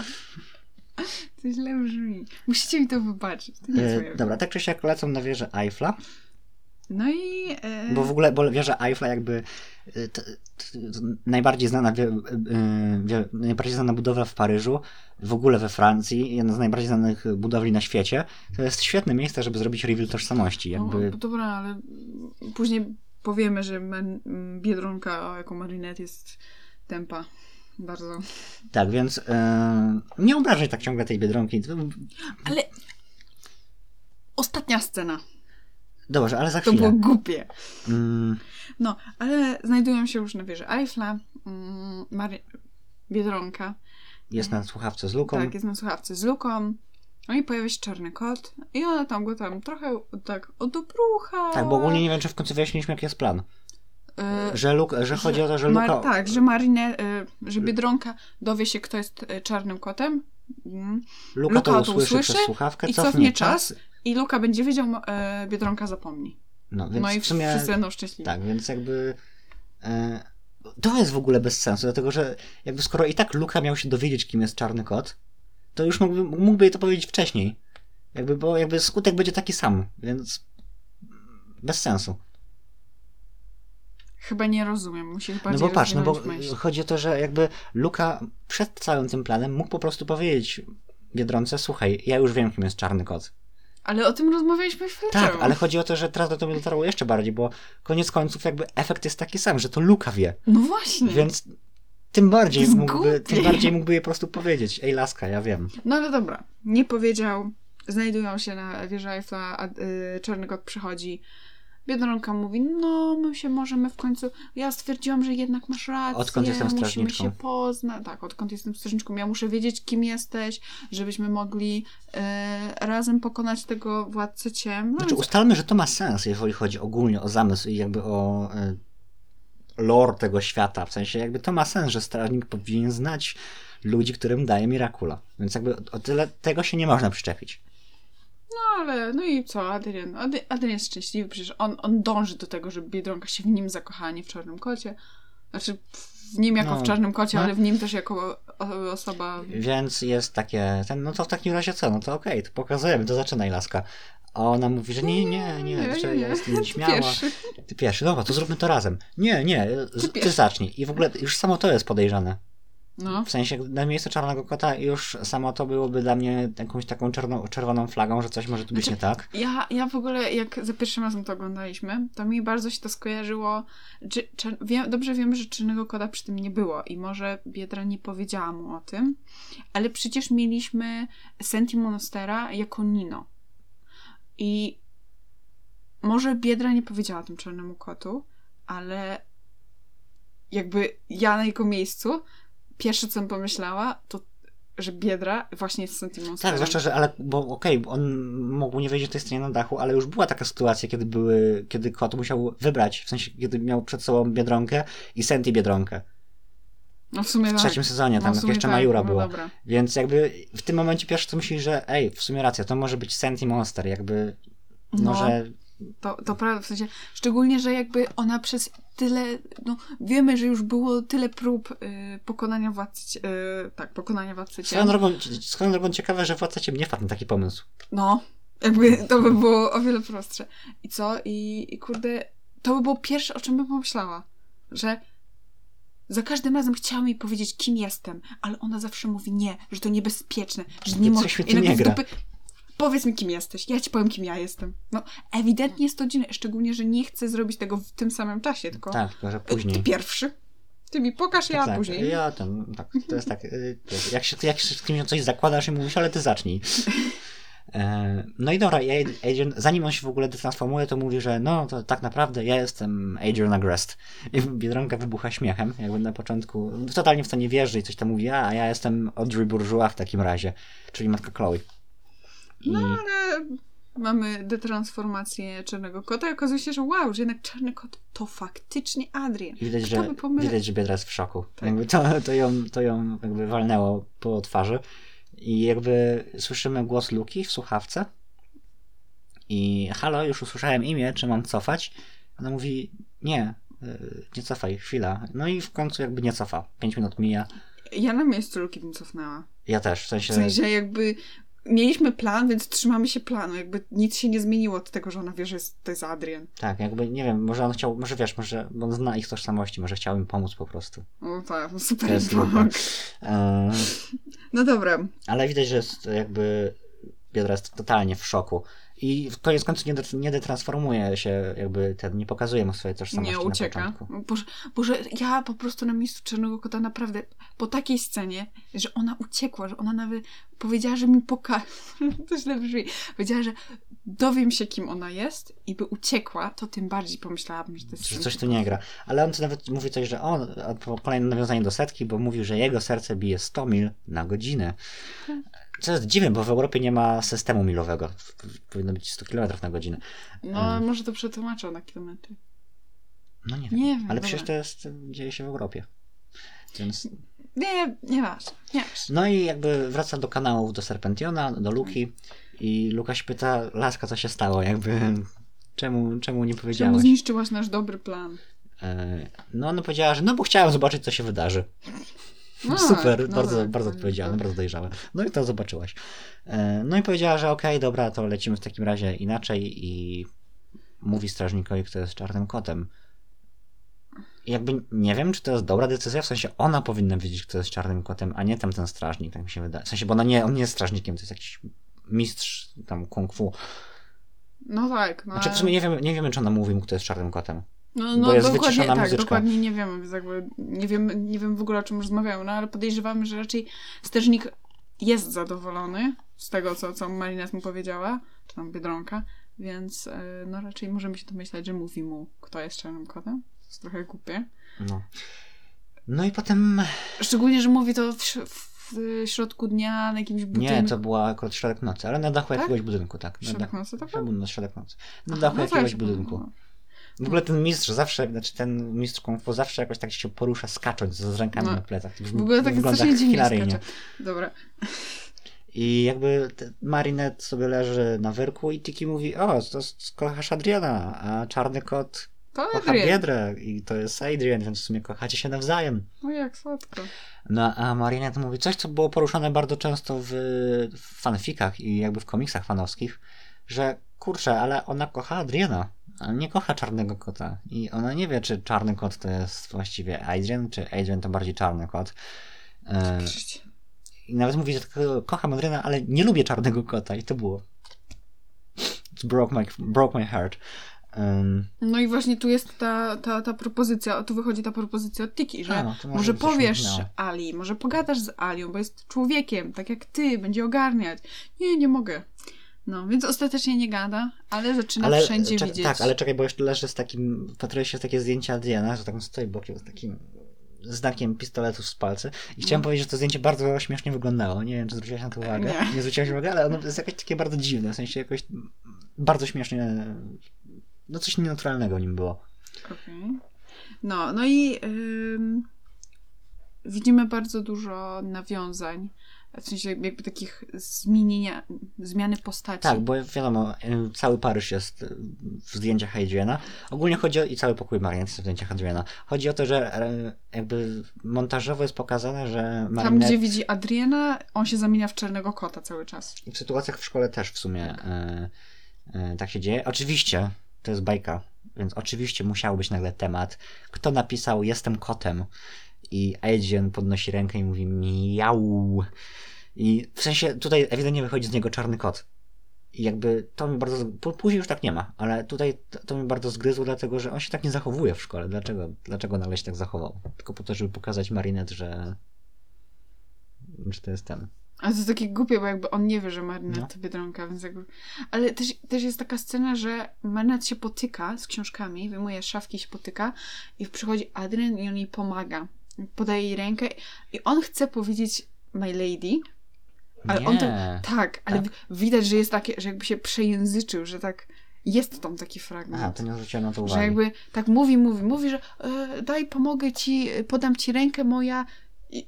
to źle brzmi. Musicie mi to wybaczyć. To nie E, dobra, tak czy siak lecą na wieżę Eiffla. No i... E, Bo w ogóle, bo wieża Eiffla jakby t, t, najbardziej znana wie, y, wie, najbardziej znana budowla w Paryżu, w ogóle we Francji, jedna z najbardziej znanych budowli na świecie. To jest świetne miejsce, żeby zrobić reveal tożsamości. Jakby, no, dobra, ale później powiemy, że man, m, Biedronka jako Marinette jest tempa. Bardzo. Tak, więc nie obrażaj tak ciągle tej Biedronki. Ale... Ostatnia scena. Dobrze, ale za To było chwilę. głupie. Mm, No, ale znajdują się już na wieży Eiffla. Mm, Mary... Biedronka. jest na słuchawce z Luką. Tak, jest na słuchawce z Luką. No i pojawia się czarny kot. I ona tam go tam trochę tak odoprucha. Tak, bo ogólnie nie wiem, czy w końcu wyjaśniliśmy, jaki jest plan. Y, Że, Luk, że chodzi o to, że Mar- Luka... tak, że Marinę, y, że Biedronka dowie się, kto jest y, czarnym kotem. Mm. Luka, Luka to to usłyszy, usłyszy przez słuchawkę, i cofnie, cofnie czas. I Luka będzie wiedział, y, Biedronka zapomni. No, więc no i w sumie... wszyscy będą szczęśliwi. Tak, więc jakby. E, to jest w ogóle bez sensu, dlatego że jakby skoro i tak Luka miał się dowiedzieć, kim jest czarny kot, to już mógłby, mógłby jej to powiedzieć wcześniej. Jakby, bo jakby skutek będzie taki sam, więc bez sensu. Chyba nie rozumiem, musi chyba No bo patrz, no bo myśl. chodzi o to, że jakby Luka przed całym tym planem mógł po prostu powiedzieć Biedronce, słuchaj, ja już wiem, kim jest czarny kot. Ale o tym rozmawialiśmy chwilę Tak, temu. ale chodzi o to, że teraz do tego dotarło jeszcze bardziej, bo koniec końców jakby efekt jest taki sam, że to Luka wie. No właśnie. Więc tym bardziej, mógłby, tym bardziej mógłby je po prostu powiedzieć. Ej, laska, ja wiem. No ale dobra, nie powiedział. Znajdują się na wieży Eiffla, a y, czarny kot przychodzi. Biedronka mówi, no my się możemy w końcu... Ja stwierdziłam, że jednak masz rację. Odkąd jestem Musimy strażniczką. się poznać. Tak, odkąd jestem strażniczką. Ja muszę wiedzieć, kim jesteś, żebyśmy mogli y, razem pokonać tego władcę ciem. No Znaczy, więc- ustalmy, że to ma sens, jeżeli chodzi ogólnie o zamysł i jakby o y, lore tego świata. W sensie jakby to ma sens, że strażnik powinien znać ludzi, którym daje Miracula. Więc jakby o tyle tego się nie można przyczepić. No ale, no i co, Adrian? Ady- Adrian jest szczęśliwy, przecież on, on dąży do tego, żeby Biedronka się w nim zakochała, nie w Czarnym Kocie. Znaczy, w nim jako No, w Czarnym Kocie, no. ale w nim też jako osoba... Więc jest takie, ten, no to w takim razie co? No to okej, to pokazujemy, to zaczynaj laska. A ona mówi, że nie, nie, nie, że ja jestem nieśmiała. Pierwszy. Ty pierwszy, dobra, to zróbmy to razem. Nie, nie, ty, pierwszy. zacznij. I w ogóle już samo to jest podejrzane. No, W sensie, na miejsce czarnego kota już samo to byłoby dla mnie jakąś taką czerwoną, czerwoną flagą, że coś może tu być Znaczy- nie tak. ja, ja w ogóle, jak za pierwszym razem to oglądaliśmy, to mi bardzo się to skojarzyło. Czy, czy, wiem, dobrze wiemy, że Czarnego Kota przy tym nie było i może Biedra nie powiedziała mu o tym, ale przecież mieliśmy Senti Monastera jako Nino. I może Biedra nie powiedziała tym Czarnemu Kotu, ale jakby ja na jego miejscu pierwsze, co bym pomyślała, to że Biedra właśnie jest Senti Monsterem. Tak, zwłaszcza, że ale, bo okej, bo on mógł nie że to jest stronie na dachu, ale już była taka sytuacja, kiedy były, kiedy kot musiał wybrać, w sensie, kiedy miał przed sobą Biedronkę i Senti Biedronkę. No w sumie W tak. trzecim sezonie, No, tam jak sumie jeszcze tak, Majura no była. dobra. Więc jakby w tym momencie pierwsze co myślisz, że ej, w sumie racja, to może być Senti Monster, jakby, no, No. że To, to prawda, w sensie, szczególnie, że jakby ona przez tyle, no wiemy, że już było tyle prób y, pokonania władcy, y, tak, pokonania władcy swoją ciem. drogą, swoją drogą ciekawe, że Władca Ciem nie wpadł na taki pomysł. No, jakby to by było o wiele prostsze. I co? I, I kurde, to by było pierwsze, o czym bym pomyślała, że za każdym razem chciałam jej powiedzieć, kim jestem, ale ona zawsze mówi nie, że to niebezpieczne, że nie może. mi I nagle nie gra. dupy- powiedz mi, kim jesteś. Ja ci powiem, kim ja jestem. No, ewidentnie jest to dziwne, szczególnie, że nie chcę zrobić tego w tym samym czasie, tylko Tak, tylko że ty później. pierwszy. Ty mi pokaż, ja tak, później. Ja ten, tak, to jest tak, y, jak się, jak się z kimś coś zakładasz i mówisz, ale ty zacznij. E, No i dobra, Adrian, zanim on się w ogóle detransformuje, to mówi, że no, to tak naprawdę ja jestem Adrian Agrest. I Biedronka wybucha śmiechem, jakby na początku, totalnie w to nie wierzy i coś tam mówi, a, a ja jestem Audrey Bourgeois w takim razie, czyli matka Chloe. I... No, ale mamy detransformację czarnego kota i okazuje się, że wow, że jednak czarny kot to faktycznie Adrian. Widać, Kto że, widać, że Biedra jest w szoku. Tak. Jakby to, to, ją, to ją jakby walnęło po twarzy. I jakby słyszymy głos Luki w słuchawce. I halo, już usłyszałem imię, czy mam cofać? Ona mówi, nie, y, nie cofaj, chwila. No i w końcu jakby nie cofa. Pięć minut mija. Ja na miejscu Luki bym cofnęła. Ja też, w sensie... W sensie jakby mieliśmy plan, więc trzymamy się planu. Jakby nic się nie zmieniło od tego, że ona wie, że jest, to jest Adrian. Tak, jakby, nie wiem, może on chciał, może wiesz, może, bo on zna ich tożsamości, może chciał im pomóc po prostu. Tak, no super To jest. E, No dobra. Ale widać, że jest jakby Biedra jest totalnie w szoku. I w koniec końców nie, nie detransformuje się, jakby ten, nie pokazuje mu swojej tożsamości Nie ucieka. Boże, Boże, ja po prostu na miejscu Czarnego Kota naprawdę po takiej scenie, że ona uciekła, że ona nawet powiedziała, że mi pokaże. to źle brzmi. Powiedziała, że dowiem się, kim ona jest i by uciekła, to tym bardziej pomyślałabym, że to jest Że coś tu nie gra. Ale on nawet mówi coś, że on, kolejne nawiązanie do setki, bo mówił, że jego serce bije 100 mil na godzinę. Co jest dziwne, bo w Europie nie ma systemu milowego. Powinno być 100 km na godzinę. No, może to przetłumaczą na kilometry. No nie wiem. Nie wiem, Ale dobra. przecież to jest, dzieje się w Europie. Więc Nie, nie masz, nie masz. No i jakby wraca do kanałów, do Serpentiona, do Luki i Luka się pyta, Laska, co się stało, jakby czemu, czemu nie Czemu powiedziałaś? zniszczyłaś nasz dobry plan? E, No ona powiedziała, że no bo chciałem zobaczyć, co się wydarzy. No, Super, no bardzo, tak, bardzo tak, odpowiedzialne, tak. bardzo dojrzałe. No i to zobaczyłaś. E, No i powiedziała, że okej, dobra, to lecimy w takim razie inaczej i mówi strażnikowi, kto jest czarnym kotem. I jakby nie wiem, czy to jest dobra decyzja, w sensie ona powinna wiedzieć, kto jest czarnym kotem, a nie tamten strażnik, tak mi się wydaje. W sensie, bo ona nie, on nie jest strażnikiem, to jest jakiś mistrz tam kung fu. No tak, no Znaczy w sumie nie wiemy, nie wiemy, czy ona mówi mu, kto jest czarnym kotem. No, Bo no jest dokładnie tak, muzyczka. dokładnie nie wiemy, więc jakby nie wiem, nie wiem w ogóle o czym rozmawiamy, no ale podejrzewamy, że raczej strażnik jest zadowolony z tego, co, co Marinas mu powiedziała, czy tam Biedronka, więc e, no raczej możemy się domyślać, że mówi mu, kto jest czarnym kotem. To jest trochę głupie. No. No i potem... Szczególnie, że mówi to w, w środku dnia na jakimś budynku. Nie, to była akurat środek nocy, ale na dachu Tak? jakiegoś budynku, tak. Na Środek dachu. nocy, tak? Nocy, środek nocy. Na Aha, dachu no jakiegoś budynku. no. W ogóle ten mistrz zawsze, znaczy ten mistrz kung fu zawsze jakoś tak się porusza, skacząc z rękami No. na plecach. Brzmi- W ogóle tak wygląda strasznie dziwnie skacze. Dobra. I jakby te- Marinette sobie leży na wyrku i Tiki mówi, o, to kochasz Adriana, a czarny kot To kocha Adrian. Biedrę i to jest Adrian, więc w sumie kochacie się nawzajem. No jak słodko. No a Marinette mówi coś, co było poruszane bardzo często w, w fanfikach i jakby w komiksach fanowskich, że kurczę, ale ona kocha Adriana, a nie kocha czarnego kota. I ona nie wie, czy czarny kot to jest właściwie Adrian, czy Adrian to bardziej czarny kot. E, I nawet mówi, że tylko kocham Adriana, ale nie lubię czarnego kota i to było. It broke my, broke my heart. Um, No i właśnie tu jest ta, ta, ta propozycja, tu wychodzi ta propozycja od Tiki, że A, no może może powiesz miało. Ali, może pogadasz z Alią, bo jest człowiekiem, tak jak ty, będzie ogarniać. Nie, nie mogę. No, więc ostatecznie nie gada, ale zaczyna wszędzie czek- widzieć. Tak, ale czekaj, bo jeszcze leży z takim, patruje się w takie zdjęcie Adriana, że tak stoi bokiem z takim znakiem pistoletu z palcy. I chciałem No. powiedzieć, że to zdjęcie bardzo śmiesznie wyglądało. Nie wiem, czy zwróciłaś na to uwagę. Nie. Nie zwróciłaś uwagi, ale ono jest jakieś takie bardzo dziwne, w sensie jakoś bardzo śmiesznie, no coś nienaturalnego nim było. Okej. No, no i ym, widzimy bardzo dużo nawiązań, w sensie jakby takich zmienienia, zmiany postaci. Tak, bo wiadomo, cały Paryż jest y, w zdjęciach Adriana. Ogólnie chodzi o, i cały pokój Marian jest w zdjęciach Adriana. Chodzi o to, że y, jakby montażowo jest pokazane, że Tam, Marinette... gdzie widzi Adriana, on się zamienia w czarnego kota cały czas. I w sytuacjach w szkole też w sumie e, e, tak się dzieje. Oczywiście, to jest bajka, więc oczywiście musiał być nagle temat. Kto napisał Jestem kotem? I Adrian podnosi rękę i mówi miau. I w sensie tutaj ewidentnie wychodzi z niego czarny kot. I jakby to mi bardzo. Później już tak nie ma, ale tutaj to, to mi bardzo zgryzło, dlatego że on się tak nie zachowuje w szkole. Dlaczego, dlaczego nagle się tak zachował? Tylko po to, żeby pokazać Marinette, że. że to jest ten. Ale to jest takie głupie, bo jakby on nie wie, że Marinette No. to Biedronka, więc jakby... Ale też, też jest taka scena, że Marinette się potyka z książkami, wyjmuje szafki, się potyka i przychodzi Adrian i on jej pomaga. Podaje jej rękę i on chce powiedzieć my lady, ale nie. on to... Tak, ale Tak? wi- widać, że jest takie, że jakby się przejęzyczył, że tak... Jest tam taki fragment. Aha, to nie zwróciłem na to Że uwagi. jakby tak mówi, mówi, mówi, że e, daj, pomogę ci, podam ci rękę moja i,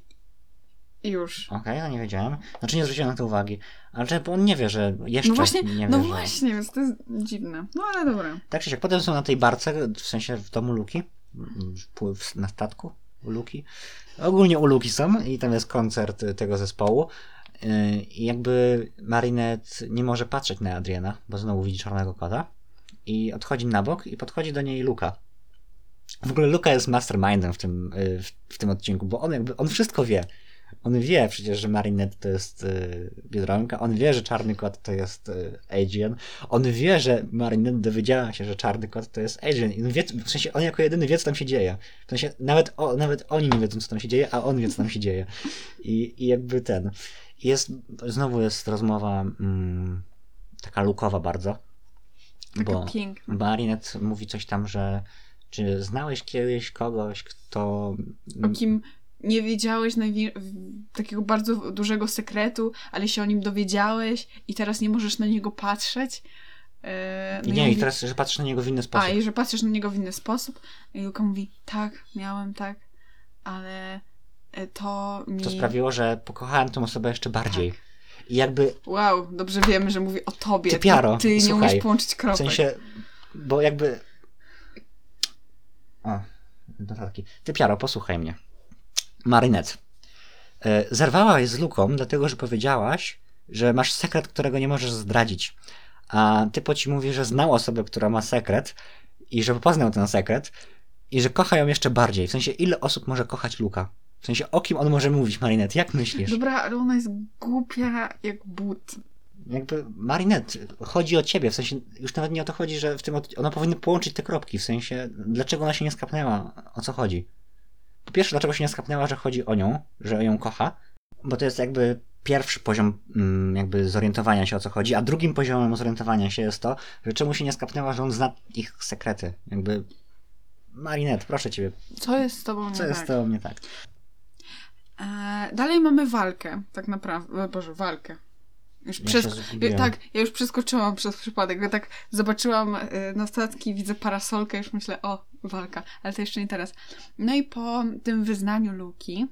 i już. Okej, no nie wiedziałem. Znaczy nie zwróciłem na to uwagi. Ale czy on nie wie, że jeszcze No właśnie, nie wie, no że... właśnie, więc to jest dziwne. No ale dobra. Tak czy siak, potem są na tej barce, w sensie w domu Luki, w- na statku u Luki. Ogólnie u Luki są i tam jest koncert y, tego zespołu. Yy, I jakby Marinette nie może patrzeć na Adriana, bo znowu widzi czarnego kota. I odchodzi na bok i podchodzi do niej Luka. W ogóle Luka jest mastermindem w tym, y, w, w tym odcinku, bo on jakby, on wszystko wie. On wie przecież, że Marinette to jest y, Biedronka, on wie, że Czarny Kot to jest y, Adrian, on wie, że Marinette dowiedziała się, że Czarny Kot to jest Adrian i on wie, w sensie on jako jedyny wie, co tam się dzieje. W sensie nawet, o, nawet oni nie wiedzą, co tam się dzieje, a on wie, co tam się dzieje. I, i jakby ten... Jest, znowu jest rozmowa mm, taka lukowa bardzo. Taka bo piękna. Marinette mówi coś tam, że czy znałeś kiedyś kogoś, kto... O kim nie wiedziałeś w- takiego bardzo dużego sekretu, ale się o nim dowiedziałeś i teraz nie możesz na niego patrzeć. E, no nie, on i mówi- teraz, że patrzysz na niego w inny sposób. A, i że patrzysz na niego w inny sposób. I Luka mówi, tak, miałem tak, ale e, to mi... To sprawiło, że pokochałem tą osobę jeszcze bardziej. Tak. I jakby Wow, dobrze wiemy, że mówi o tobie. Ty piaro, ty nie słuchaj, umiesz połączyć w kropek. sensie, bo jakby... O, notatki. Ty Piaro, posłuchaj mnie. Marinette. E, Zerwałaś z Luką, dlatego że powiedziałaś, że masz sekret, którego nie możesz zdradzić. A typo ci mówi, że znał osobę, która ma sekret i że poznał ten sekret i że kocha ją jeszcze bardziej. W sensie, ile osób może kochać Luka? W sensie, o kim on może mówić, Marinette? Jak myślisz? Dobra, ale ona jest głupia jak but. jakby Marinette, chodzi o ciebie, w sensie już nawet nie o to chodzi, że w tym ona powinna połączyć te kropki, w sensie dlaczego ona się nie skapnęła, o co chodzi. Po pierwsze, dlaczego się nie skapnęła, że chodzi o nią, że ją kocha, bo to jest jakby pierwszy poziom mm, jakby zorientowania się o co chodzi, a drugim poziomem zorientowania się jest to, że czemu się nie skapnęła, że on zna ich sekrety. Jakby Marinette, proszę ciebie, Co jest z tobą nie co jest tak? z tobą nie tak? E, dalej mamy walkę, tak naprawdę. Boże, walkę. Już Ja przez... Tak, ja już przeskoczyłam przez przypadek. Ja tak zobaczyłam e, na statki, widzę parasolkę, już myślę, o, walka. Ale to jeszcze nie teraz. No i po tym wyznaniu Luki,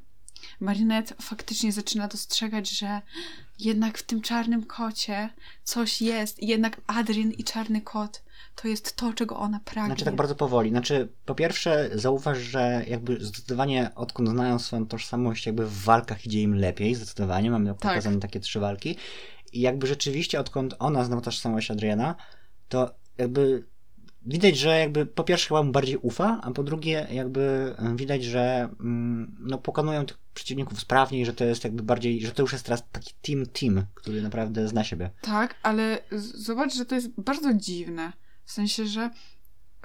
Marinette faktycznie zaczyna dostrzegać, że jednak w tym czarnym kocie coś jest. I jednak Adrian i czarny kot to jest to, czego ona pragnie. Znaczy tak bardzo powoli. Znaczy, po pierwsze, zauważ, że jakby zdecydowanie odkąd znają swoją tożsamość, jakby w walkach idzie im lepiej, zdecydowanie. Mamy pokazane takie trzy walki. I jakby rzeczywiście, odkąd ona zna tożsamość Adriana, to jakby widać, że jakby po pierwsze chyba mu bardziej ufa, a po drugie jakby widać, że mm, no, pokonują tych przeciwników sprawniej, że to jest jakby bardziej, że to już jest teraz taki team team, który naprawdę zna siebie. Tak, ale zobacz, że to jest bardzo dziwne. W sensie, że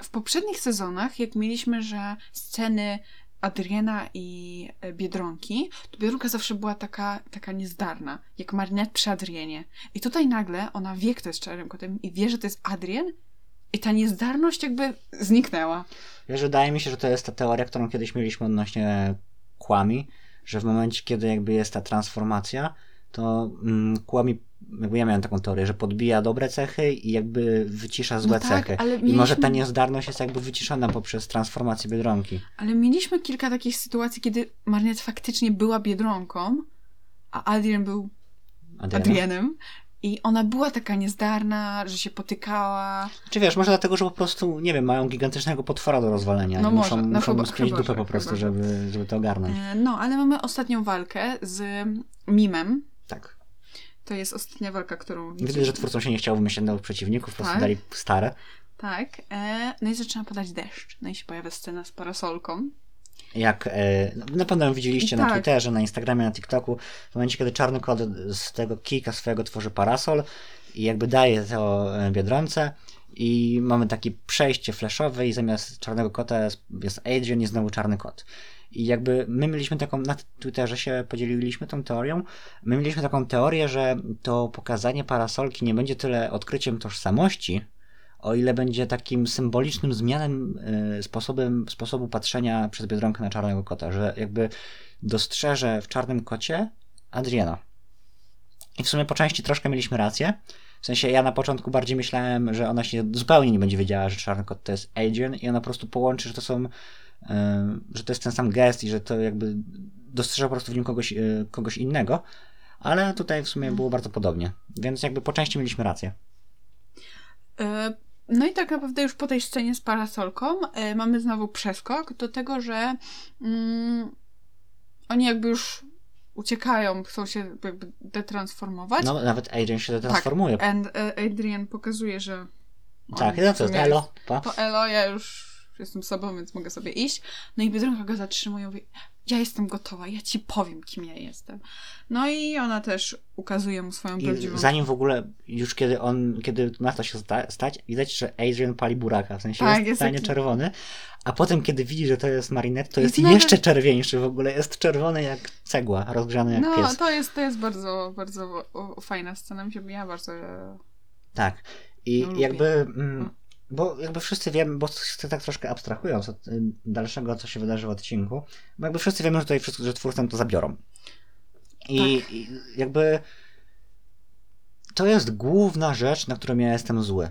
w poprzednich sezonach, jak mieliśmy, że sceny Adriana i e, Biedronki, to Biedronka zawsze była taka, taka niezdarna, jak Marinette przy Adrienie. I tutaj nagle ona wie, kto jest czarnym kotem i wie, że to jest Adrien i ta niezdarność jakby zniknęła. Wiesz, wydaje mi się, że to jest ta teoria, którą kiedyś mieliśmy odnośnie kłami, że w momencie, kiedy jakby jest ta transformacja, to mm, kłami, jakby ja miałem taką teorię, że podbija dobre cechy i jakby wycisza złe No tak, cechy. ale I może mieliśmy- ta niezdarność jest jakby wyciszona poprzez transformację Biedronki. Ale mieliśmy kilka takich sytuacji, kiedy Marinette faktycznie była Biedronką, a Adrien był Adriana. Adrienem. I ona była taka niezdarna, że się potykała. Czy wiesz, może dlatego, że po prostu, nie wiem, mają gigantycznego potwora do rozwalenia No może, muszą, no muszą chyba- spiąć chyba, dupę po prostu, chyba, żeby, żeby to ogarnąć. E, No, ale mamy ostatnią walkę z Mimem. To jest ostatnia walka, którą Widać, że twórcom się nie chciało wymyślać nowych przeciwników, po prostu Tak. dali stare. Tak. E, no i zaczyna padać deszcz. No i się pojawia scena z parasolką. Jak e, na pewno ją widzieliście na Tak. Twitterze, na Instagramie, na TikToku, w momencie, kiedy czarny kot z tego kijka swojego tworzy parasol I jakby daje to e, Biedronce i mamy takie przejście flashowe i zamiast czarnego kota jest, jest Adrian i znowu czarny kot. I jakby my mieliśmy taką, na Twitterze się podzieliliśmy tą teorią, my mieliśmy taką teorię, że to pokazanie parasolki nie będzie tyle odkryciem tożsamości, o ile będzie takim symbolicznym zmianem y, sposobem, sposobu patrzenia przez Biedronkę na czarnego kota, że jakby dostrzeże w czarnym kocie Adriana. I w sumie po części troszkę mieliśmy rację. W sensie ja na początku bardziej myślałem, że ona się zupełnie nie będzie wiedziała, że czarny kot to jest Adrian i ona po prostu połączy, że to są, że to jest ten sam gest i że to jakby dostrzeże po prostu w nim kogoś, y, kogoś innego. Ale tutaj w sumie było bardzo podobnie. Więc jakby po części mieliśmy rację. E, No i tak naprawdę już po tej scenie z parasolką e, mamy znowu przeskok do tego, że mm, oni jakby już uciekają, chcą się jakby detransformować. No nawet Adrian się transformuje. Tak, and, e, Adrian pokazuje, że Tak, w to elo, pa. To Elo, ja już jestem sobą, więc mogę sobie iść. No i Biedronka go zatrzymuje i mówi, ja jestem gotowa, ja ci powiem, kim ja jestem. No i ona też ukazuje mu swoją I prawdziwą... zanim w ogóle, już kiedy on, kiedy ma to się sta- stać, widać, że Adrian pali buraka, w sensie Tak, jest, jest stanie taki- czerwony, a potem kiedy widzi, że to jest Marinette, to jest Jest nawet- jeszcze czerwieńszy w ogóle, jest czerwony jak cegła, rozgrzany jak No, pies. to jest, to jest bardzo, bardzo fajna scena, mi się ja bardzo... Tak. I No, jakby, mm, bo jakby wszyscy wiemy, bo chcę tak troszkę abstrahując od y, dalszego, co się wydarzy w odcinku, bo jakby wszyscy wiemy, że tutaj wszyscy, że twórcy to zabiorą. I, Tak. I jakby to jest główna rzecz, na którą ja jestem zły.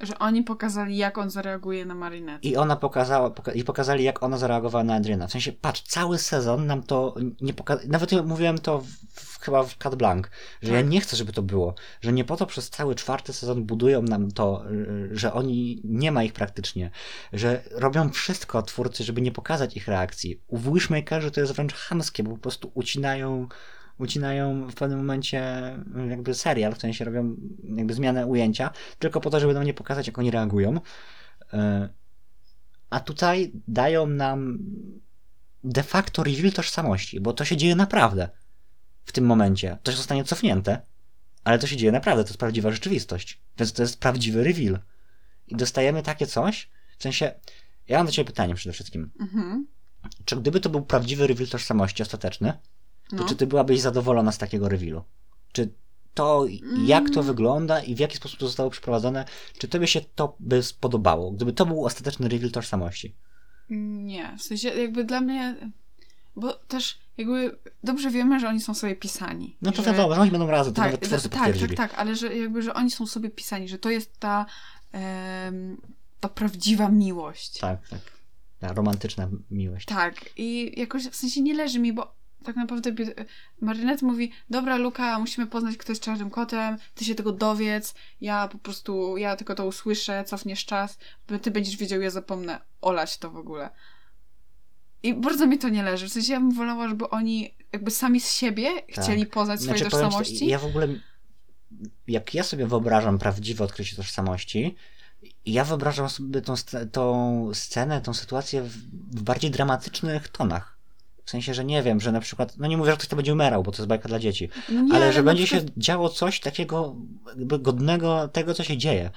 Że oni pokazali, jak on zareaguje na Marinette. I ona pokazała, poka- i pokazali, jak ona zareagowała na Adriana. W sensie, patrz, cały sezon nam to nie pokazał. Nawet ja mówiłem to w, chyba w Cat Blanc, że ja Tak. nie chcę, żeby to było. Że nie po to przez cały czwarty sezon budują nam to, y, że oni nie ma ich praktycznie. Że robią wszystko twórcy, żeby nie pokazać ich reakcji. U Wishmakerzy to jest wręcz chamskie, bo po prostu ucinają ucinają w pewnym momencie y, jakby serial, w sensie robią jakby zmianę ujęcia, tylko po to, żeby nam nie pokazać, jak oni reagują. Y, a tutaj dają nam de facto reveal tożsamości, bo to się dzieje naprawdę w tym momencie. To zostanie cofnięte, ale to się dzieje naprawdę, to jest prawdziwa rzeczywistość. Więc to jest prawdziwy reveal. I dostajemy takie coś, w sensie, ja mam do ciebie pytanie przede wszystkim. Mhm. Czy gdyby to był prawdziwy reveal tożsamości ostateczny, to No. czy ty byłabyś zadowolona z takiego revealu? Czy to, jak to Mm. wygląda i w jaki sposób to zostało przeprowadzone, czy tobie się to by spodobało, gdyby to był ostateczny reveal tożsamości? Nie, w sensie jakby dla mnie... Bo też jakby dobrze wiemy, że oni są sobie pisani. No to że... wiadomo, że oni będą razem, to tak, nawet twórcy tak, tak, potwierdzili. tak, ale że jakby, że oni są sobie pisani, że to jest ta, em, ta prawdziwa miłość. Tak, tak. Ta romantyczna miłość. Tak, i jakoś w sensie nie leży mi, bo tak naprawdę Marinette mówi, dobra Luka, musimy poznać, kto jest czarnym kotem, ty się tego dowiedz, ja po prostu, ja tylko to usłyszę, cofniesz czas, ty będziesz wiedział, ja zapomnę olać to w ogóle. I bardzo mi to nie leży, w sensie ja bym wolała, żeby oni jakby sami z siebie chcieli poznać swoje Znaczy, powiem ci, tożsamości. ja w ogóle, jak ja sobie wyobrażam prawdziwe odkrycie tożsamości, ja wyobrażam sobie tą, tą scenę, tą sytuację w, w bardziej dramatycznych tonach. W sensie, że nie wiem, że na przykład, no nie mówię, że ktoś to będzie umierał, bo to jest bajka dla dzieci, nie, ale że będzie przykład- się działo coś takiego jakby godnego tego, co się dzieje.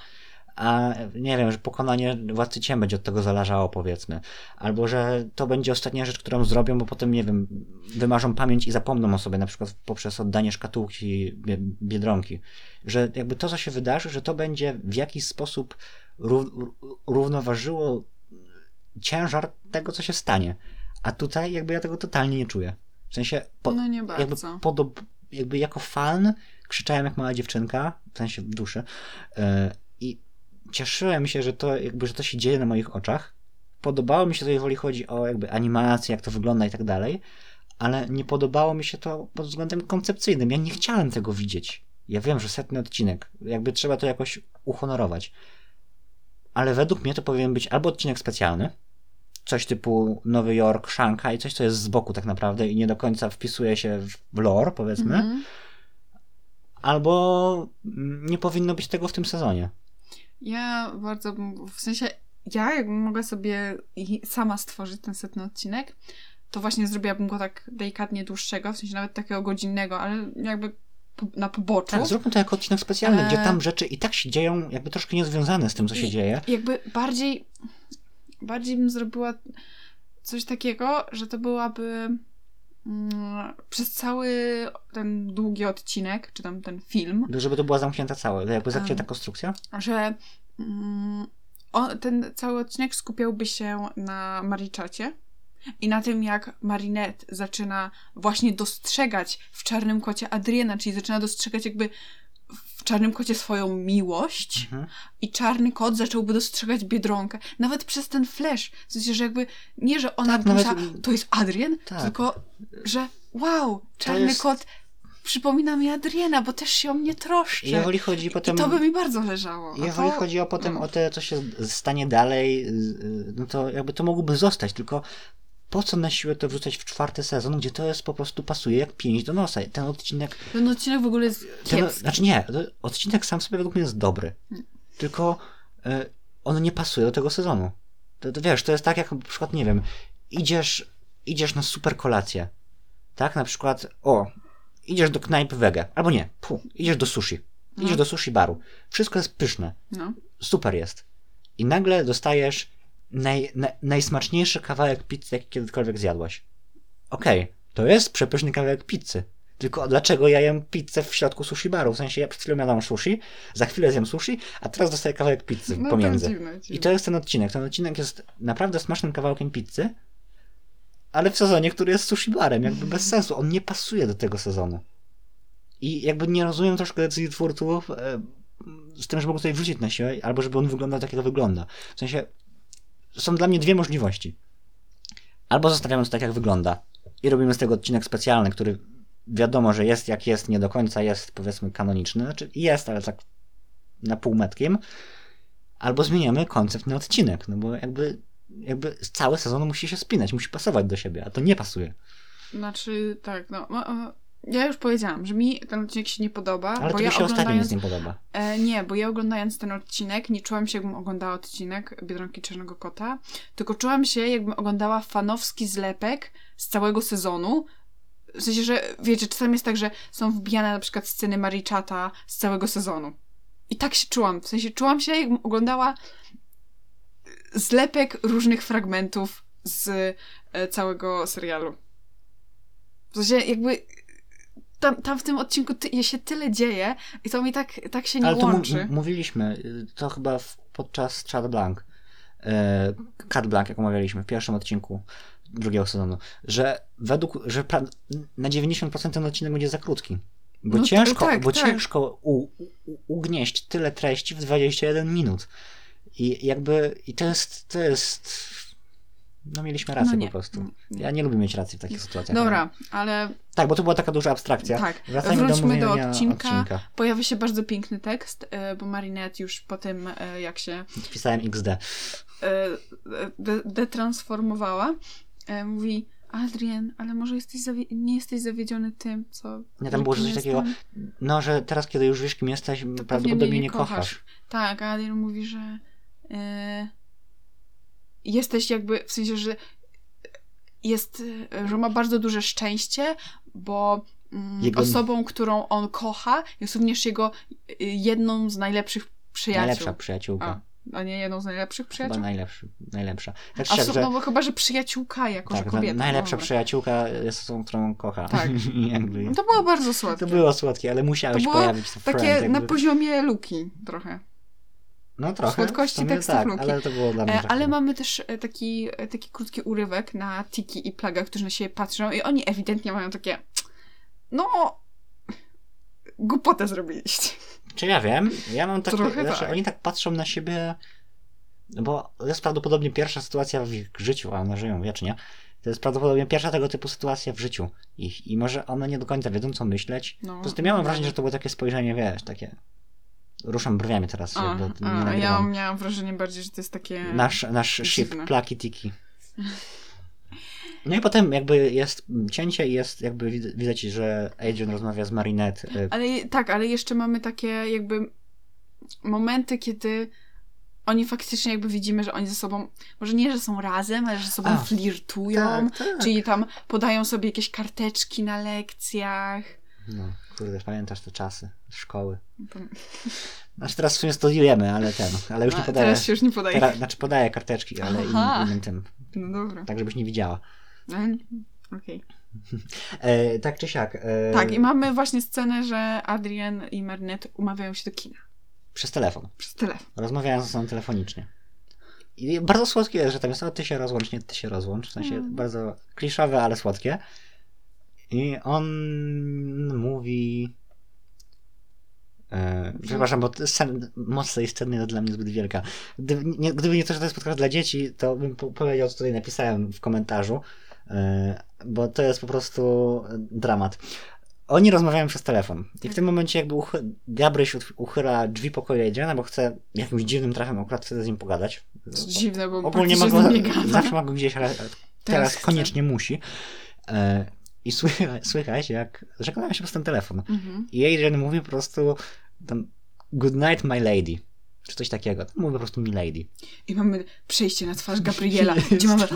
A nie wiem, że pokonanie władcy ciem będzie od tego zależało, powiedzmy. Albo że to będzie ostatnia rzecz, którą zrobią, bo potem, nie wiem, wymarzą pamięć i zapomną o sobie, na przykład poprzez oddanie szkatułki bie- biedronki. Że jakby to, co się wydarzy, że to będzie w jakiś sposób ró- równoważyło ciężar tego, co się stanie. A tutaj jakby ja tego totalnie nie czuję. W sensie, po, No nie jakby, bardzo. podob, jakby jako fan krzyczałem jak mała dziewczynka, w sensie w duszy e, cieszyłem się, że to jakby, że to się dzieje na moich oczach. Podobało mi się to, jeżeli chodzi o jakby animację, jak to wygląda i tak dalej, ale nie podobało mi się to pod względem koncepcyjnym. Ja nie chciałem tego widzieć. Ja wiem, że setny odcinek, jakby trzeba to jakoś uhonorować. Ale według mnie to powinien być albo odcinek specjalny, coś typu Nowy Jork, Szanghaj, coś, co jest z boku tak naprawdę i nie do końca wpisuje się w lore, powiedzmy, Mhm. albo mm, nie powinno być tego w tym sezonie. Ja bardzo bym, w sensie, ja jakbym mogła sobie sama stworzyć ten setny odcinek, to właśnie zrobiłabym go tak delikatnie dłuższego, w sensie nawet takiego godzinnego, ale jakby po, na poboczu. Tak, zróbmy to jako odcinek specjalny, gdzie E. tam rzeczy i tak się dzieją, jakby troszkę niezwiązane z tym, co się I- dzieje. Jakby bardziej, bardziej bym zrobiła coś takiego, że to byłaby przez cały ten długi odcinek, czy tam ten film, Żeby to była zamknięta cała, jakby zamknięta konstrukcja. że mm, on, ten cały odcinek skupiałby się na Mariczacie i na tym, jak Marinette zaczyna właśnie dostrzegać w Czarnym Kocie Adriana, czyli zaczyna dostrzegać jakby w Czarnym Kocie swoją miłość Mhm. i Czarny Kot zacząłby dostrzegać Biedronkę. Nawet przez ten flash. W sensie, że jakby nie, że ona Tak, nawet- to jest Adrian, Tak. tylko, że wow, Czarny jest- Kot przypomina mi Adriana, bo też się o mnie troszczy. I jeżeli chodzi I potem... to by mi bardzo leżało. Jeżeli to- chodzi o potem no. o te, co się stanie dalej, y, no to jakby to mogłoby zostać, tylko po co na siłę to wrzucać w czwarty sezon, gdzie to jest po prostu pasuje jak pięść do nosa. Ten odcinek, Ten odcinek w ogóle jest ten, kiepski. znaczy nie, odcinek sam sobie według mnie jest dobry, tylko y, on nie pasuje do tego sezonu. To, to wiesz, to jest tak jak na przykład, nie wiem, idziesz, idziesz na super kolację, tak, na przykład, o, idziesz do knajpy wege, albo nie, pu, idziesz do sushi, idziesz No. do sushi baru, wszystko jest pyszne, No. super jest. I nagle dostajesz naj, na, najsmaczniejszy kawałek pizzy, jaki kiedykolwiek zjadłaś. Okej, to jest przepyszny kawałek pizzy. Tylko dlaczego ja jem pizzę w środku sushi baru? W sensie ja przed chwilą jadłam sushi, za chwilę zjem sushi, a teraz dostaję kawałek pizzy No, pomiędzy. To dziwne, dziwne. I to jest ten odcinek. Ten odcinek jest naprawdę smacznym kawałkiem pizzy, ale w sezonie, który jest sushi barem, jakby bez sensu. On nie pasuje do tego sezonu. I jakby nie rozumiem troszkę decyzji twórców e, z tym, żeby go tutaj wrzucić na siłę, albo żeby on wyglądał tak, jak wygląda. W sensie są dla mnie dwie możliwości. Albo zostawiamy to tak, jak wygląda i robimy z tego odcinek specjalny, który wiadomo, że jest jak jest, nie do końca jest powiedzmy kanoniczny, znaczy jest, ale tak na półmetkiem, albo zmieniamy koncept na odcinek, no bo jakby, jakby cały sezon musi się spinać, musi pasować do siebie, a to nie pasuje. Znaczy, tak, no. Ja już powiedziałam, że mi ten odcinek się nie podoba, Ale bo to ja mi się ostatnio oglądając... nic nie podoba. E, nie, bo ja oglądając ten odcinek nie czułam się, jakbym oglądała odcinek Biedronki Czarnego Kota, tylko czułam się, jakbym oglądała fanowski zlepek z całego sezonu. W sensie, że wiecie, czasami jest tak, że są wbijane na przykład sceny Marichata z całego sezonu. I tak się czułam. W sensie czułam się, jakbym oglądała zlepek różnych fragmentów z e, całego serialu. W sensie jakby tam, tam w tym odcinku ty, się tyle dzieje i to mi tak, tak się nie Ale to łączy. m- mówiliśmy, y, to chyba w, podczas Chat Blanc, e, Cat Blanc, jak omawialiśmy w pierwszym odcinku drugiego sezonu, że według, że pra, na 90% ten odcinek będzie za krótki. Bo No to ciężko, tak, bo tak. ciężko u, u, ugnieść tyle treści w 21 minut. I jakby, i to jest, to jest, no mieliśmy rację No nie. po prostu. Nie. Ja nie lubię mieć racji w takich sytuacjach. Dobra, ale Tak, bo to była taka duża abstrakcja. Tak, Wracajmy wróćmy do omówienia odcinka. pojawia się bardzo piękny tekst, e, bo Marinette już po tym, e, jak się Wpisałem XD. e, de- detransformowała, mówi Adrian, ale może jesteś nie jesteś zawiedziony tym, co... Nie, tam było coś jestem? takiego, no, że teraz, kiedy już wiesz, kim jesteś, pewnie prawdopodobnie mnie nie kochasz. kochasz. Tak, a Adrian mówi, że jesteś jakby, w sensie, że jest, że ma bardzo duże szczęście, bo mm, Jego- osobą, którą on kocha, jest również jego y, jedną z najlepszych przyjaciół. Najlepsza przyjaciółka. A, a nie jedną z najlepszych Chyba przyjaciół? najlepszy, najlepsza. Tak A że, no bo chyba, że przyjaciółka jako, że tak, kobieta. najlepsza Dobra. przyjaciółka jest osobą, którą kocha. Tak. Jakby, To było bardzo słodkie. to było słodkie, ale musiałeś pojawić to Takie friend, jakby. na poziomie Luki trochę. No trochę. słodkości tekstów tak, Luki. ale to było dla mnie E, ale mamy też e, taki, e, taki krótki urywek na Tiki i Plaga, którzy na siebie patrzą i oni ewidentnie mają takie no głupotę zrobiliście. Czy ja wiem? Ja mam takie, Trochę znaczy, tak. oni tak patrzą na siebie, no bo to jest prawdopodobnie pierwsza sytuacja w ich życiu, a one żyją wiecznie. To jest prawdopodobnie pierwsza tego typu sytuacja w życiu ich. I może one nie do końca wiedzą, co myśleć. No, Poza tym ja mam no. wrażenie, że to było takie spojrzenie, wiesz, takie... Ruszam brwiami teraz, A, nie a, ja nagrywam. miałam wrażenie bardziej, że to jest takie... Nasz, nasz ship plaki tiki. No i potem jakby jest cięcie i jest jakby wid- widać, że Adrian rozmawia z Marinette. y, Ale tak, ale jeszcze mamy takie jakby momenty, kiedy oni faktycznie jakby widzimy, że oni ze sobą, może nie, że są razem, ale że ze sobą A, flirtują, tak, tak. czyli tam podają sobie jakieś karteczki na lekcjach. No, kurde, pamiętasz te czasy szkoły. Pam- Znaczy teraz w sumie studiujemy, ale ten, ale już nie A, podaję. teraz się już nie podaje. Teraz, znaczy podaję karteczki, ale innym, innym tym, No dobra. tak żebyś nie widziała. Ale- Okej. E, tak czy siak. E, Tak, i mamy właśnie scenę, że Adrian i Marinette umawiają się do kina. Przez telefon. Przez telefon. Rozmawiają ze sobą telefonicznie. I bardzo słodkie jest, że tam jest o ty się rozłącz, nie ty się rozłącz. W sensie Mm. bardzo kliszowe, ale słodkie. I on mówi. E, przepraszam, bo scen, moc tej sceny jest dla mnie zbyt wielka. Gdyby nie, gdyby nie to, że to jest podcast dla dzieci, to bym po, powiedział, co tutaj napisałem w komentarzu, e, bo to jest po prostu dramat. Oni rozmawiają przez telefon. I w tym momencie jakby uchy- Gabryś uchyla drzwi pokoju Adriana, bo chce jakimś dziwnym trafem akurat chce z nim pogadać. To dziwne, bo Ogólnie ma go, zawsze ma go gdzieś, ale teraz, chce. koniecznie musi. E, I słychać, słychać jak żegnają się przez ten telefon. Mhm. I Adrian mówi po prostu tam good night my lady. Czy coś takiego. Mówi po prostu mi lady. I mamy przejście na twarz Gabriela, gdzie mamy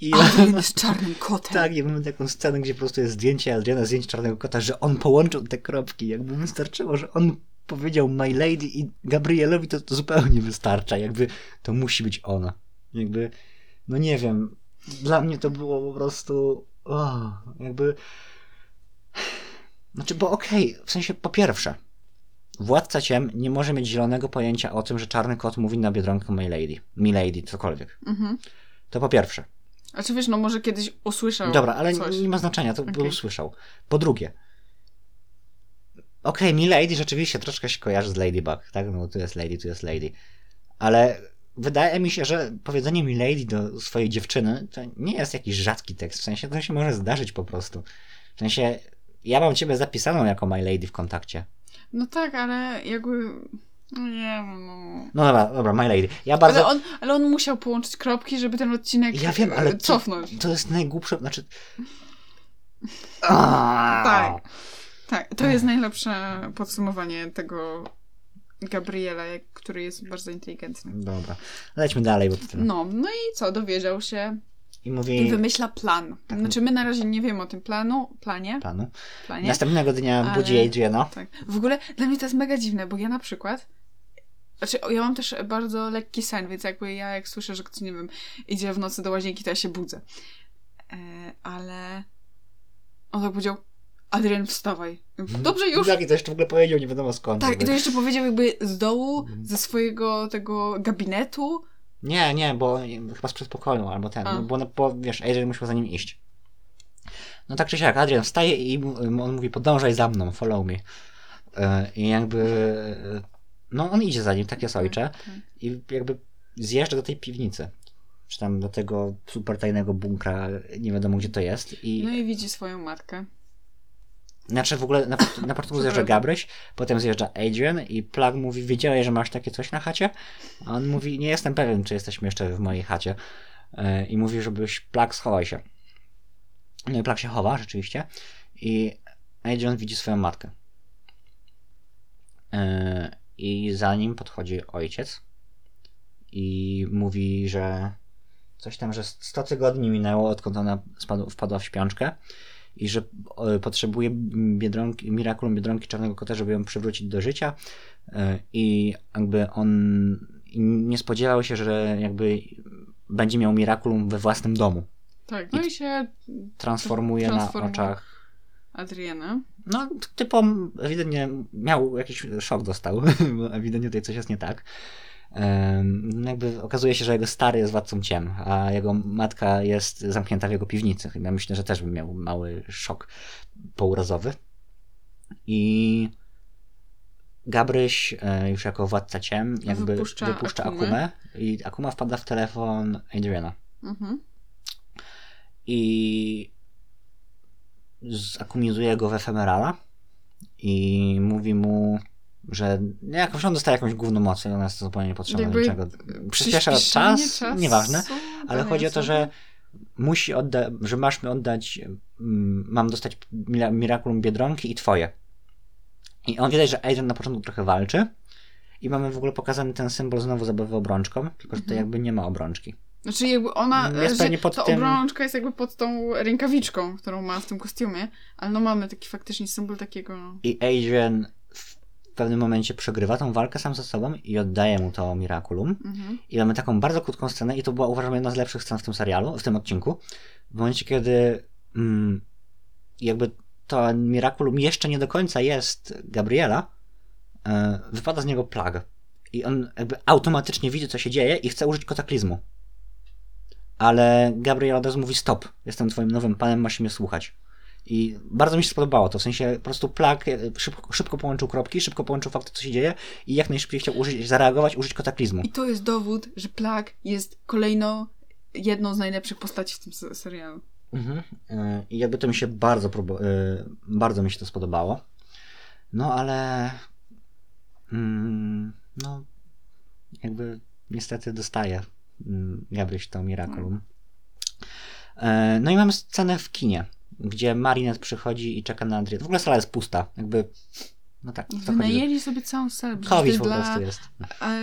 I Adrian jest czarnym kotem. tak, i mamy taką scenę, gdzie po prostu jest zdjęcie Adriana, zdjęcie czarnego kota, że on połączył te kropki. Jakby wystarczyło, że on powiedział my lady i Gabrielowi to, to zupełnie wystarcza. Jakby to musi być ona. Jakby, no nie wiem. Dla mnie to było po prostu. O, jakby. Znaczy, bo okej, w sensie po pierwsze, władca ciem nie może mieć zielonego pojęcia o tym, że czarny kot mówi na biedronkę my lady, mi lady, cokolwiek. Mhm. To po pierwsze. A czy wiesz, no może kiedyś usłyszał Dobra, ale coś. nie ma znaczenia, to by Okej. usłyszał. Po drugie, okej, mi Lady rzeczywiście troszkę się kojarzy z Ladybug, tak? No tu jest Lady, tu jest Lady. Ale wydaje mi się, że powiedzenie mi Lady do swojej dziewczyny to nie jest jakiś rzadki tekst, w sensie to się może zdarzyć po prostu. W sensie, ja mam ciebie zapisaną jako my Lady w kontakcie. No tak, ale jakby... No nie wiem, no... No dobra, dobra, my Lady. Ja bardzo... Ale, on, ale on musiał połączyć kropki, żeby ten odcinek Ja wiem, ale e, to- cofnąć. To jest najgłupsze, znaczy... Tak. Tak, to jest najlepsze podsumowanie tego Gabriela, który jest bardzo inteligentny. Dobra, lećmy dalej, bo to... No, no i co, dowiedział się I i mówi... wymyśla plan. Tak. Znaczy my na razie nie wiemy o tym planu, planie, Panu. planie. Następnego dnia Ale- budzi Adriana. Tak. W ogóle dla mnie to jest mega dziwne, bo ja na przykład. Znaczy, ja mam też bardzo lekki sen, więc jakby ja jak słyszę, że ktoś, nie wiem, idzie w nocy do łazienki, to ja się budzę. E, ale on tak powiedział, Adrian, wstawaj. Dobrze już. Tak, i to jeszcze w ogóle powiedział, nie wiadomo skąd. Tak, jakby. i to jeszcze powiedział jakby z dołu, Mhm. ze swojego tego gabinetu. Nie, nie, bo chyba z przedpokoju albo ten, no, bo, bo wiesz, Adrian musiał za nim iść. No tak czy siak, Adrian wstaje i on mówi, podążaj za mną, follow me. E, I jakby, e, no on idzie za nim, tak jest ojcze. Tak. I jakby zjeżdża do tej piwnicy. Czy tam do tego super tajnego bunkra, nie wiadomo gdzie to jest. I No i widzi swoją matkę. Znaczy w ogóle na, na początku zjeżdża Gabryś, potem zjeżdża Adrian i Plug mówi, wiedziałeś, że masz takie coś na chacie? A on mówi, nie jestem pewien, czy jesteśmy jeszcze w mojej chacie. E, I mówi, żebyś Plug schowaj się. No i Plug się chowa, rzeczywiście. I Adrian widzi swoją matkę. E, I za nim podchodzi ojciec i mówi, że coś tam, że 100 tygodni minęło, odkąd ona spadł, wpadła w śpiączkę i że e, potrzebuje biedronki, Miraculum Biedronki Czarnego Kota, żeby ją przywrócić do życia E, i jakby on i nie spodziewał się, że jakby będzie miał Miraculum we własnym domu. Tak, no i się Transformuje na Transformuje. oczach Adriana. no, typo ewidentnie miał jakiś szok dostał, bo ewidentnie tutaj coś jest nie tak. Em, jakby okazuje się, że jego stary jest władcą ciem, a jego matka jest zamknięta w jego piwnicy. Ja myślę, że też by miał mały szok pourazowy. I Gabryś e, już jako władca ciem jakby Wypuszcza wypuszcza, Akumę. Akumę i Akuma wpada w telefon Adriana. Mhm. i zakumizuje go w efemerala i mówi mu, że jakoś on dostaje jakąś gówno mocy, ona jest zupełnie niepotrzebna do niczego. Przyspiesza czas, czasu, nieważne, ale chodzi o to, że musi odda- że masz mi oddać, mm, mam dostać mira- Miraculum Biedronki i twoje. I on widać, że Adrian na początku trochę walczy i mamy w ogóle pokazany ten symbol znowu zabawy obrączką, tylko że tutaj Mhm. jakby nie ma obrączki. Znaczy jakby ona, Jest że pod ta tym- obrączka jest jakby pod tą rękawiczką, którą ma w tym kostiumie, ale no mamy taki faktycznie symbol takiego... I Adrian w pewnym momencie przegrywa tą walkę sam ze sobą i oddaje mu to Miraculum. Mhm. I mamy taką bardzo krótką scenę i to była uważam jedna z lepszych scen w tym serialu, w tym odcinku. W momencie, kiedy mm, jakby to Miraculum jeszcze nie do końca jest Gabriela, e, wypada z niego plag. I on jakby automatycznie widzi, co się dzieje i chce użyć kataklizmu. Ale Gabriela od razu mówi stop, jestem twoim nowym panem, masz mnie słuchać. I bardzo mi się spodobało to, w sensie po prostu plag e, szybko, szybko połączył kropki, szybko połączył fakty, co się dzieje i jak najszybciej chciał użyć, zareagować, użyć kataklizmu. I to jest dowód, że Plag jest kolejną, jedną z najlepszych postaci w tym se- serialu. Mhm. E, I jakby to mi się bardzo, e, bardzo mi się to spodobało. No ale mm, no jakby niestety dostaje mm, Gabryś to Miraculum. E, No i mamy scenę w kinie, gdzie Marinette przychodzi i czeka na Adrię. W ogóle sala jest pusta, jakby no tak. Wynajęli sobie całą salę. COVID po dla prostu jest. e,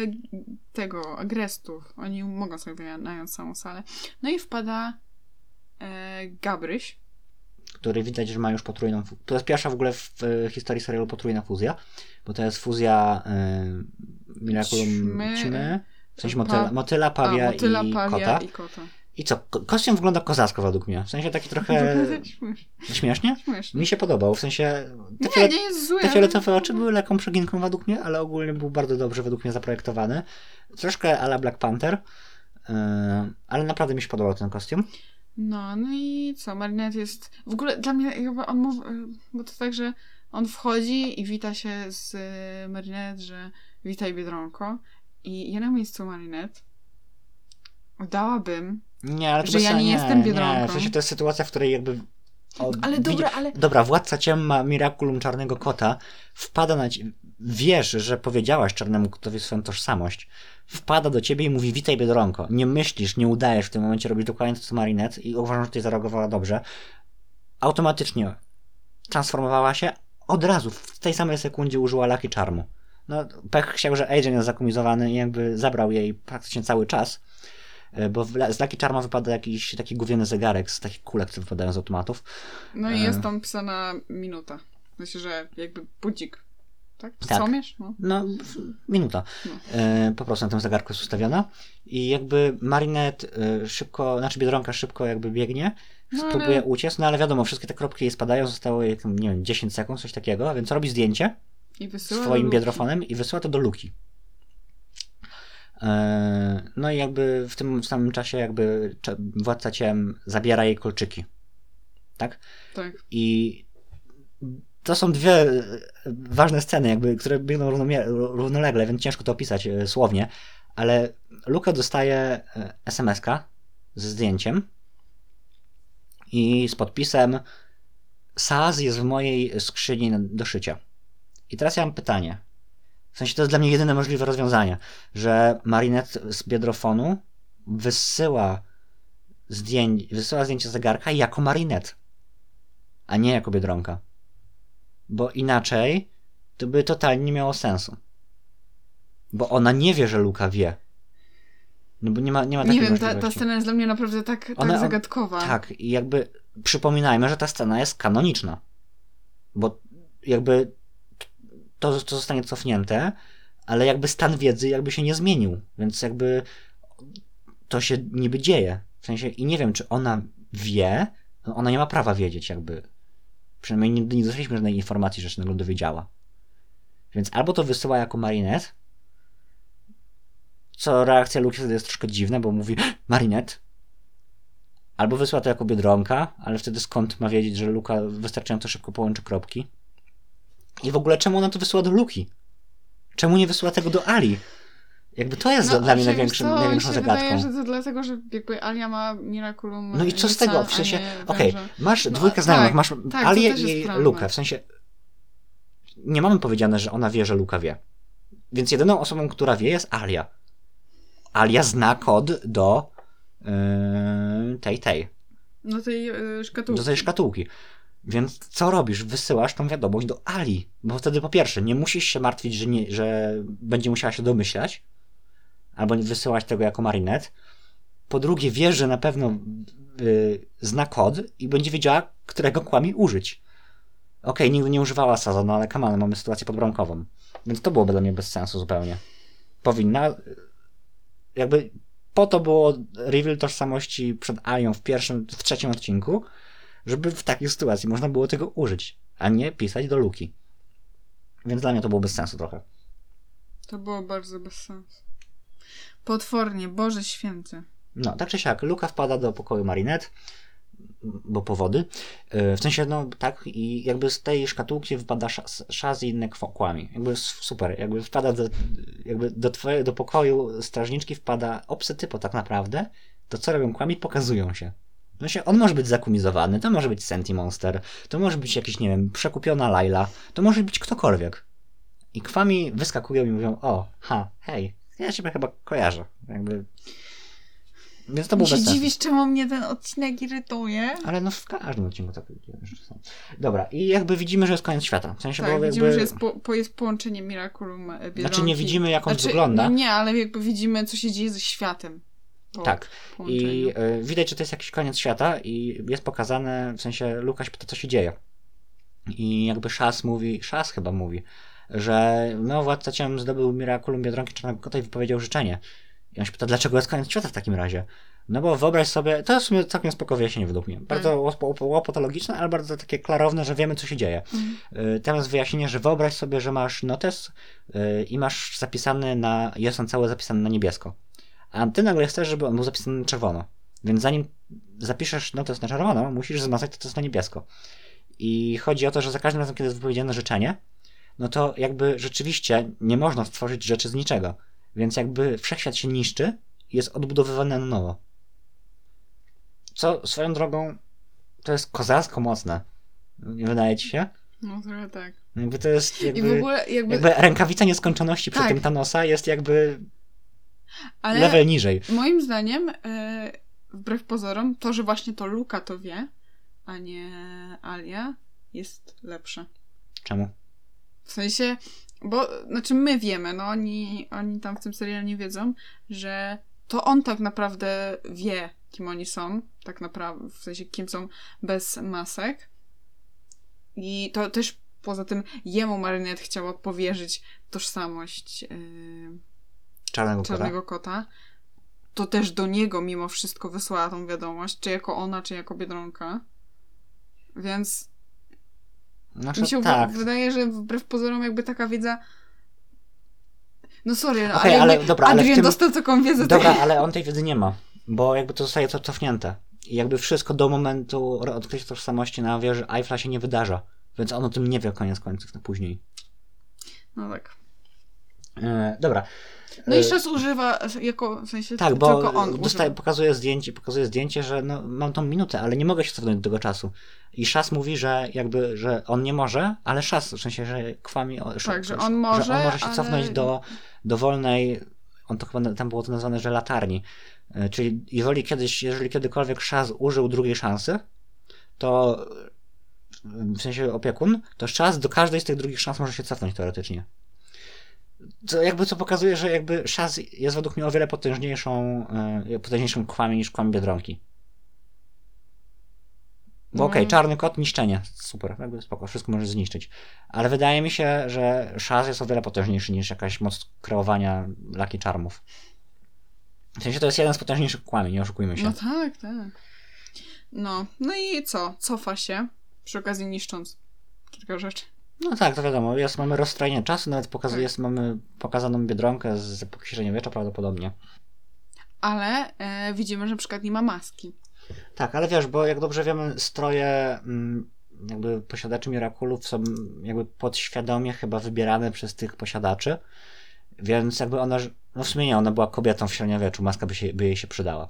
tego, agrestów. Oni mogą sobie wynająć całą salę. No i wpada e, Gabryś. który widać, że ma już potrójną To jest pierwsza w ogóle w, w historii serialu potrójna fuzja, bo to jest fuzja y, Miraculum Ćmy, ćmy, w sensie pa- motyla, motyla pawia, A, motyla, i, pawia kota. i kota. I co? Ko- kostium wygląda kozacko według mnie. W sensie taki trochę śmiesznie. Śmiesznie. Mi się podobał, w sensie te, Nie, fiolet- nie jest zły. te fioletowe oczy były lekką przeginką według mnie, ale ogólnie był bardzo dobrze według mnie zaprojektowany. Troszkę ala Black Panther, y, ale naprawdę mi się podobał ten kostium. No, no i co? Marinette jest. W ogóle dla mnie chyba on mówi. Bo to tak, że on wchodzi i wita się z y, Marinette, że witaj Biedronko. I ja na miejscu Marinette dałabym. Nie, ale to Że ja sensu, nie jestem Nie, Biedronką. w sensie to jest sytuacja, w której jakby... o, Ale widzi- dobra, ale. Dobra, władca ciem ma Miraculum Czarnego Kota, wpada na ciebie, wiesz, że powiedziałaś Czarnemu Kotowi swoją tożsamość, wpada do ciebie i mówi witaj Biedronko. Nie myślisz, nie udajesz w tym momencie, robisz dokładnie to, co Marinette i uważam, że tutaj zareagowała dobrze. Automatycznie transformowała się, od razu, w tej samej sekundzie użyła Lucky Charmu. No, pech chciał, że Adrian jest zakomizowany i jakby zabrał jej praktycznie cały czas, bo w- z Lucky Charma wypada jakiś taki gówniany zegarek z takich kulek, które wypadają z automatów. No i E. jest tam pisana minuta. Myślę, że jakby budzik. Tak? Tak. Co miesz? No. No, minuta. No. E, po prostu na tym zegarku jest ustawiona. I jakby Marinette e, szybko, znaczy Biedronka szybko jakby biegnie, No, ale- próbuje uciec, no ale wiadomo, wszystkie te kropki jej spadają, zostało jej, nie wiem, 10 sekund, coś takiego, więc robi zdjęcie swoim do- biedrofonem i wysyła to do Luki. E, No i jakby w tym samym czasie jakby władca ciem zabiera jej kolczyki. Tak? Tak. I to są dwie e, ważne sceny, jakby, które biegną równolegle, więc ciężko to opisać e, słownie, ale Luka dostaje SMS-ka ze zdjęciem i z podpisem Saz jest w mojej skrzyni do szycia. I teraz ja mam pytanie. W sensie to jest dla mnie jedyne możliwe rozwiązanie, że Marinette z biedrofonu wysyła, zdjęć, wysyła zdjęcie zegarka jako Marinette, a nie jako biedronka. Bo inaczej to by totalnie nie miało sensu. Bo ona nie wie, że Luka wie. No bo nie ma, nie ma takiej Nie wiem, ta, ta scena jest dla mnie naprawdę tak, tak zagadkowa. Tak, i jakby przypominajmy, że ta scena jest kanoniczna. Bo jakby to, to zostanie cofnięte, ale jakby stan wiedzy jakby się nie zmienił, więc jakby to się niby dzieje. W sensie i nie wiem, czy ona wie, ona nie ma prawa wiedzieć jakby. Przynajmniej nigdy nie dostaliśmy żadnej informacji, że się nagle dowiedziała. Więc albo to wysyła jako Marinette, co reakcja Luki wtedy jest troszkę dziwna, bo mówi Marinette, Albo wysyła to jako biedronka, ale wtedy skąd ma wiedzieć, że Luka wystarczająco szybko połączy kropki? I w ogóle czemu ona to wysyła do Luki? Czemu nie wysyła tego do Ali? Jakby to jest dla mnie No, największym, co, największą zagadką. Wydaje, że to dlatego, że jakby Alia ma Miraculum No i co z tego? W sensie, okej, węża. masz No, dwójkę tak, znajomych, masz tak, Alię i. Lukę. W sensie nie mamy powiedziane, że ona wie, że Luka wie. Więc jedyną osobą, która wie, jest Alia. Alia zna kod do yy, tej, tej. Do tej yy, szkatułki. do tej szkatułki. Więc co robisz? Wysyłasz tą wiadomość do Ali. Bo wtedy po pierwsze, nie musisz się martwić, że, nie, że będzie musiała się domyślać, albo nie wysyłać tego jako Marinette. po drugie wie, że na pewno y, zna kod i będzie wiedziała, którego kłami użyć. Okej, nigdy nie używała Saza, no ale on, mamy sytuację podbramkową. Więc to byłoby dla mnie bez sensu zupełnie. Powinna, jakby po to było reveal tożsamości przed Alią w pierwszym, w trzecim odcinku, żeby w takiej sytuacji można było tego użyć, a nie pisać do Luki. Więc dla mnie to było bez sensu trochę. To było bardzo bez sensu. Potwornie, Boże święty. No, tak czy siak, Luka wpada do pokoju Marinette, bo powody. Yy, W sensie, no tak, i jakby z tej szkatułki wypada szas i inne kłami. Jakby super, jakby wpada do, jakby do twojego, do pokoju strażniczki wpada obcy typo tak naprawdę, to co robią kłami, pokazują się. W sensie, on może być zakumizowany, to może być Senti Monster, to może być jakiś, nie wiem, przekupiona Laila, to może być ktokolwiek. I kwami wyskakują i mówią, o, ha, hej, ja ciebie chyba kojarzę. Jakby... Więc to było się dziwisz, czemu mnie ten odcinek irytuje? Ale no w każdym odcinku tak są. Dobra, i jakby widzimy, że jest koniec świata. W sensie, Tak, jakby... widzimy, że jest, po, po, jest połączenie Miraculum Biedronki. Znaczy nie widzimy, jak on Znaczy, wygląda. No nie, ale jakby widzimy, co się dzieje ze światem. Tak. I y, widać, że to jest jakiś koniec świata i jest pokazane, w sensie Lukaś pyta, co się dzieje. I jakby Szas mówi, Szas chyba mówi, że no władca ciem zdobył Miraculum Biedronki Czarnego Kota i wypowiedział życzenie. I on się pyta, dlaczego jest koniec świata w takim razie? No bo wyobraź sobie, to jest w sumie całkiem spoko wyjaśnienie według mnie. Bardzo łop- łopatologiczne, ale bardzo takie klarowne, że wiemy, co się dzieje. Mhm. Y, Tam jest wyjaśnienie, że wyobraź sobie, że masz notes y, i masz zapisany na, jest on cały zapisany na niebiesko. A ty nagle chcesz, żeby on był zapisany na czerwono. Więc zanim zapiszesz notes na czerwono, musisz zmazać to, co jest na niebiesko. I chodzi o to, że za każdym razem, kiedy jest wypowiedziane życzenie, no to jakby rzeczywiście nie można stworzyć rzeczy z niczego. Więc jakby wszechświat się niszczy i jest odbudowywany na nowo. Co swoją drogą to jest kozacko mocne. Nie wydaje ci się? No trochę tak. Jakby to jest jakby, I w ogóle jakby... jakby rękawica nieskończoności przy Tak. tym Thanosa jest jakby ale level niżej. moim zdaniem, e, wbrew pozorom, to, że właśnie to Luka to wie, a nie Alia, jest lepsze. Czemu? W sensie, bo, znaczy my wiemy, no oni, oni tam w tym serialu nie wiedzą, że to on tak naprawdę wie, kim oni są, tak naprawdę, w sensie kim są bez masek. I to też poza tym jemu Marinette chciała powierzyć tożsamość yy, Czarnego, kota. Czarnego Kota. To też do niego mimo wszystko wysłała tą wiadomość, czy jako ona, czy jako Biedronka. Więc Znaczy, mi się tak. wydaje, że wbrew pozorom jakby taka wiedza... No sorry, no, Okej, ale, ale dobra, ale Adrian tym- dostał taką wiedzę. Dobra, to- ale on tej wiedzy nie ma, bo jakby to zostaje co cofnięte. I jakby wszystko do momentu odkrycia tożsamości na wieży Eiffla się nie wydarza. Więc on o tym nie wie koniec końców na później. No tak. E, dobra. No i E, czas używa jako, w sensie Tak, tylko bo on dostaje, pokazuje zdjęcie, pokazuje zdjęcie, że no, mam tą minutę, ale nie mogę się cofnąć do tego czasu. I Szas mówi, że jakby, że on nie może, ale Szas, w sensie, że kwami... o- Tak, że on może, że on może się ale- cofnąć do, do wolnej, on to chyba, tam było to nazwane, że latarni. E, Czyli jeżeli kiedyś, jeżeli kiedykolwiek Szas użył drugiej szansy, to w sensie opiekun, to Szas do każdej z tych drugich szans może się cofnąć teoretycznie. Co jakby co pokazuje, że jakby Szaz jest według mnie o wiele potężniejszą, e, potężniejszym kłamie niż kłam Biedronki. Bo okej, No. czarny kot, niszczenie. Super, jakby spoko, wszystko możesz zniszczyć. Ale wydaje mi się, że Szaz jest o wiele potężniejszy niż jakaś moc kreowania laki czarmów. W sensie to jest jeden z potężniejszych kłamie, nie oszukujmy się. No tak, tak. No, no i co? Cofa się, przy okazji niszcząc kilka rzeczy. No tak, to wiadomo, jest, mamy rozstrojenie czasu, nawet pokazuje, Tak. jest, mamy pokazaną Biedronkę z epoki średniowiecza prawdopodobnie. Ale e, widzimy, że na przykład nie ma maski. Tak, ale wiesz, bo jak dobrze wiemy, stroje mm, jakby posiadaczy Miraculów są jakby podświadomie chyba wybierane przez tych posiadaczy, więc jakby ona, no w sumie nie, ona była kobietą w średniowieczu, maska by, się, by jej się przydała.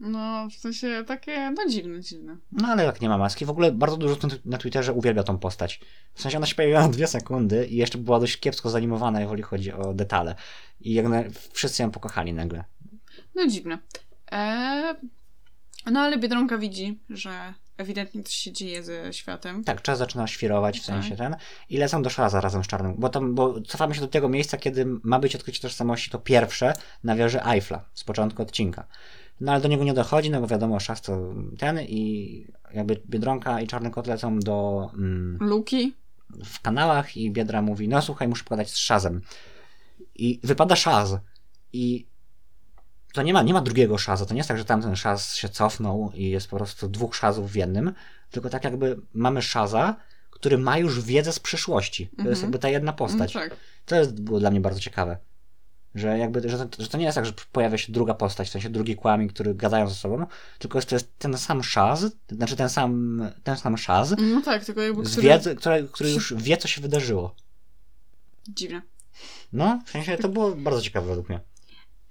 No, w sensie takie, no dziwne, dziwne. No ale jak nie ma maski, w ogóle bardzo dużo na- Twitterze uwielbia tą postać. W sensie ona się pojawiła na dwie sekundy i jeszcze była dość kiepsko zanimowana, jeżeli chodzi o detale. I jak na, wszyscy ją pokochali nagle. No dziwne. E, no ale Biedronka widzi, że ewidentnie coś się dzieje ze światem. Tak, czas zaczyna świrować w sensie ten i lecą do razem z Czarnym, bo tam, bo cofamy się do tego miejsca, kiedy ma być odkrycie tożsamości to pierwsze na wieży Eiffla z początku odcinka. No ale do niego nie dochodzi, no bo wiadomo, szas to ten i jakby Biedronka i Czarny Kot lecą do... Mm, Luki? w kanałach i Biedra mówi, no słuchaj, muszę pogadać z Shazem. I wypada Shaz. I to nie ma, nie ma drugiego Shaza. To nie jest tak, że tamten Shaz się cofnął i jest po prostu dwóch Shazów w jednym, tylko tak jakby mamy Shaza, który ma już wiedzę z przyszłości. To jest jakby ta jedna No postać. tak. To jest, było dla mnie bardzo ciekawe. Że jakby, że to, że to nie jest tak, że pojawia się druga postać, w sensie drugi kłami, który gadają ze sobą, tylko jest to jest ten sam Shaz, znaczy ten sam, ten sam Shaz, No tak, tylko jakby który... wiedzy, który, który już wie, co się wydarzyło. Dziwne. No, w sensie to było bardzo ciekawe według mnie.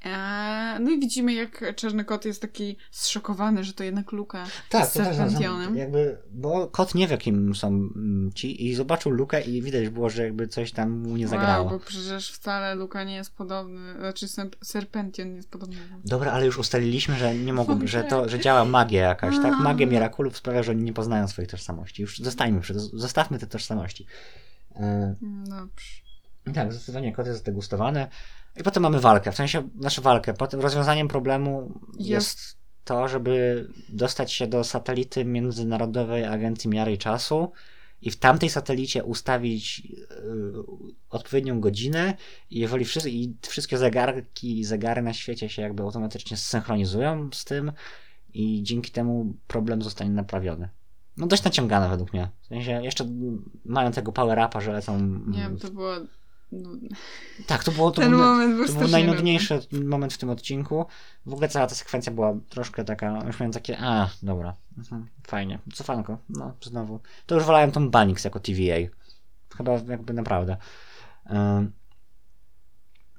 Eee, no i widzimy, jak Czarny Kot jest taki zszokowany, że to jednak Luka Tak, też Serpentionem. jakby, bo kot nie wie, kim są mm, ci i zobaczył Lukę i widać było, że jakby coś tam mu nie zagrało. Wow, bo przecież wcale Luka nie jest podobny, znaczy Serp- Serpention nie jest podobny. Dobra, ale już ustaliliśmy, że nie mogą, że to, że działa magia jakaś, tak? Magia Mirakulów sprawia, że oni nie poznają swojej tożsamości. Już zostańmy przy, zostawmy te tożsamości. E, Dobrze. tak, zdecydowanie kot jest zdegustowany. I potem mamy walkę, w sensie, naszą walkę. Potem rozwiązaniem problemu jest, Jest. to, żeby dostać się do satelity Międzynarodowej Agencji Miary i Czasu i w tamtej satelicie ustawić yy, odpowiednią godzinę i jeżeli wszyscy, i wszystkie zegarki i zegary na świecie się jakby automatycznie zsynchronizują z tym i dzięki temu problem zostanie naprawiony. No dość naciągane według mnie. W sensie jeszcze mają tego power-upa, że lecą... Nie wiem, to było... No, Tak, to było to ten był, moment był to był najnudniejszy moment w tym odcinku. W ogóle cała ta sekwencja była troszkę taka, już miałem takie, a, dobra, mhm, fajnie, cofanko, no, znowu. To już wolałem tą Banix jako TVA. Chyba jakby naprawdę.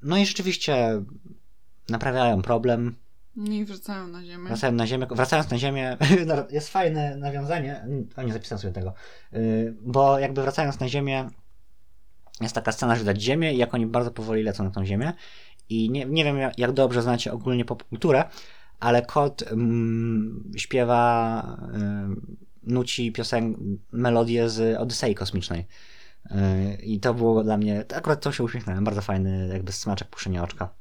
No i rzeczywiście naprawiają problem. I wracają na ziemię. wracają na ziemię, wracając na ziemię, jest fajne nawiązanie, o nie zapisałem sobie tego, Yy, bo jakby wracając na ziemię, jest taka scena, że widać ziemię i jak oni bardzo powoli lecą na tą ziemię i nie, nie wiem jak- dobrze znacie ogólnie popkulturę, ale kot mm, śpiewa, ym, nuci piosen, melodię z Odysei Kosmicznej. Yy, I to było dla mnie, akurat to się uśmiechnąłem, bardzo fajny jakby smaczek puszczenia oczka.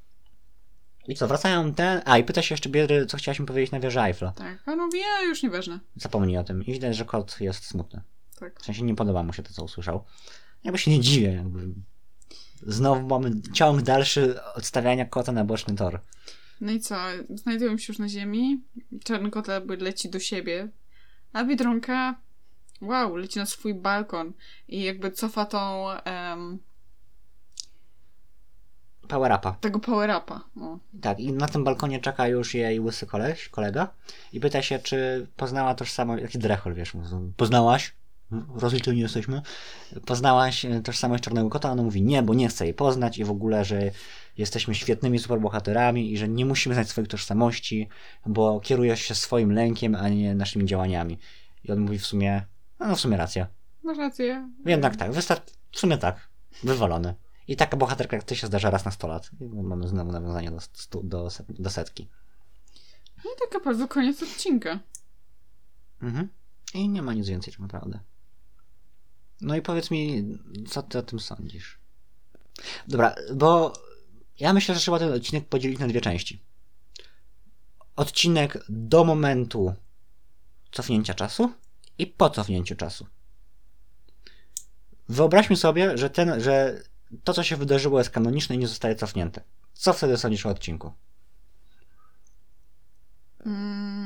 I co, wracają ten, a i pyta się jeszcze Biedry, co chciałaś mi powiedzieć na wieży Eiffla. Tak, a no już nieważne. Zapomnij o tym. I widać, że kot jest smutny. Tak. W sensie nie podoba mu się to, co usłyszał. Jakby się nie dziwię, jakby. Znowu mamy ciąg dalszy odstawiania kota na boczny tor. No i co? Znajdują się już na ziemi. Czarny kot jakby leci do siebie. A Biedronka, wow, leci na swój balkon. I jakby cofa tą... em, Power upa. tego power-upa. O. Tak, i na tym balkonie czeka już jej łysy koleś, kolega i pyta się, czy poznała tożsamość, jaki drechol, wiesz, poznałaś? Rozliczeni jesteśmy. Poznałaś e, tożsamość Czarnego Kota? Ona mówi nie, bo nie chce jej poznać i w ogóle, że jesteśmy świetnymi superbohaterami i że nie musimy znać swoich tożsamości, bo kierujesz się swoim lękiem, a nie naszymi działaniami. I on mówi w sumie, no, no w sumie racja. Masz rację. Jednak tak, wystarczy, w sumie tak, wywalony. I taka bohaterka jak ty się zdarza raz na 100 lat. I mamy znowu nawiązanie do, stu, do, do setki. No i tak naprawdę koniec odcinka. Mhm. I nie ma nic więcej tak naprawdę. No i powiedz mi, co ty o tym sądzisz? Dobra, bo ja myślę, że trzeba ten odcinek podzielić na dwie części. Odcinek do momentu cofnięcia czasu i po cofnięciu czasu. Wyobraźmy sobie, że, ten, że to, co się wydarzyło, jest kanoniczne i nie zostaje cofnięte. Co wtedy sądzisz o odcinku? Mm,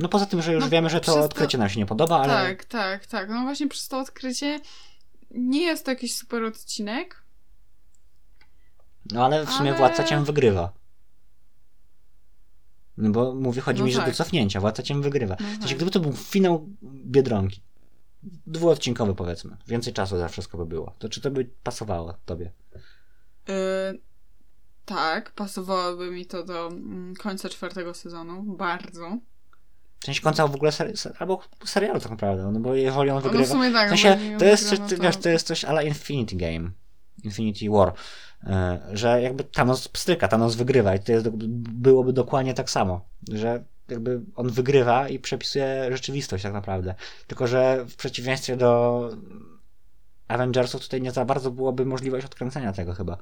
No poza tym, że już No, wiemy, że to to- odkrycie nam się nie podoba, ale... Tak, tak, tak. No właśnie przez to odkrycie nie jest to jakiś super odcinek. No ale w sumie Ale- władca cię wygrywa. No bo mówię, chodzi No mi, że do tak. cofnięcia, władca cię wygrywa. No sensie, tak. gdyby to był finał Biedronki, dwuodcinkowy powiedzmy, więcej czasu za wszystko by było, to czy to by pasowało tobie? Y, tak, pasowałoby mi to do mm, końca czwartego sezonu. Bardzo. Sensie końca w ogóle seri- ser- albo serialu tak naprawdę, no bo jeżeli on No w wygrywa... sumie tak. W no sensie, to jest, coś, wygrano, ty, wiesz, to jest coś ala Infinity Game. Infinity War. E, Że jakby Thanos pstryka, Thanos wygrywa i to jest, byłoby dokładnie tak samo. Że jakby on wygrywa i przepisuje rzeczywistość tak naprawdę. Tylko, że w przeciwieństwie do Avengersów tutaj nie za bardzo byłoby możliwość odkręcenia tego chyba.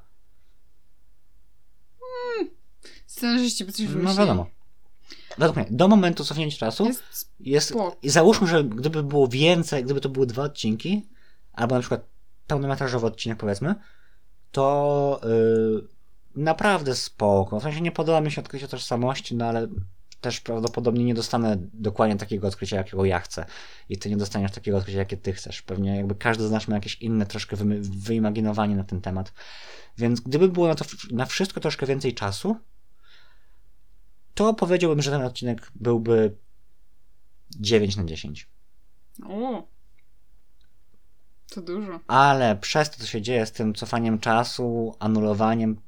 Z Scenarzyści by coś No wymyślili. wiadomo. Według mnie, do momentu cofnięcia czasu Jest jest. I załóżmy, że gdyby było więcej, gdyby to były dwa odcinki, albo na przykład pełnometrażowy odcinek, powiedzmy, to yy, naprawdę spoko. W sensie nie podoba mi się odkrycie tożsamości, no ale też prawdopodobnie nie dostanę dokładnie takiego odkrycia, jakiego ja chcę. I ty nie dostaniesz takiego odkrycia, jakie ty chcesz. Pewnie jakby każdy z nas ma jakieś inne troszkę wyimaginowanie na ten temat. Więc gdyby było na to na wszystko troszkę więcej czasu, to powiedziałbym, że ten odcinek byłby 9 na 10. O! To dużo. Ale przez to, co się dzieje z tym cofaniem czasu, anulowaniem,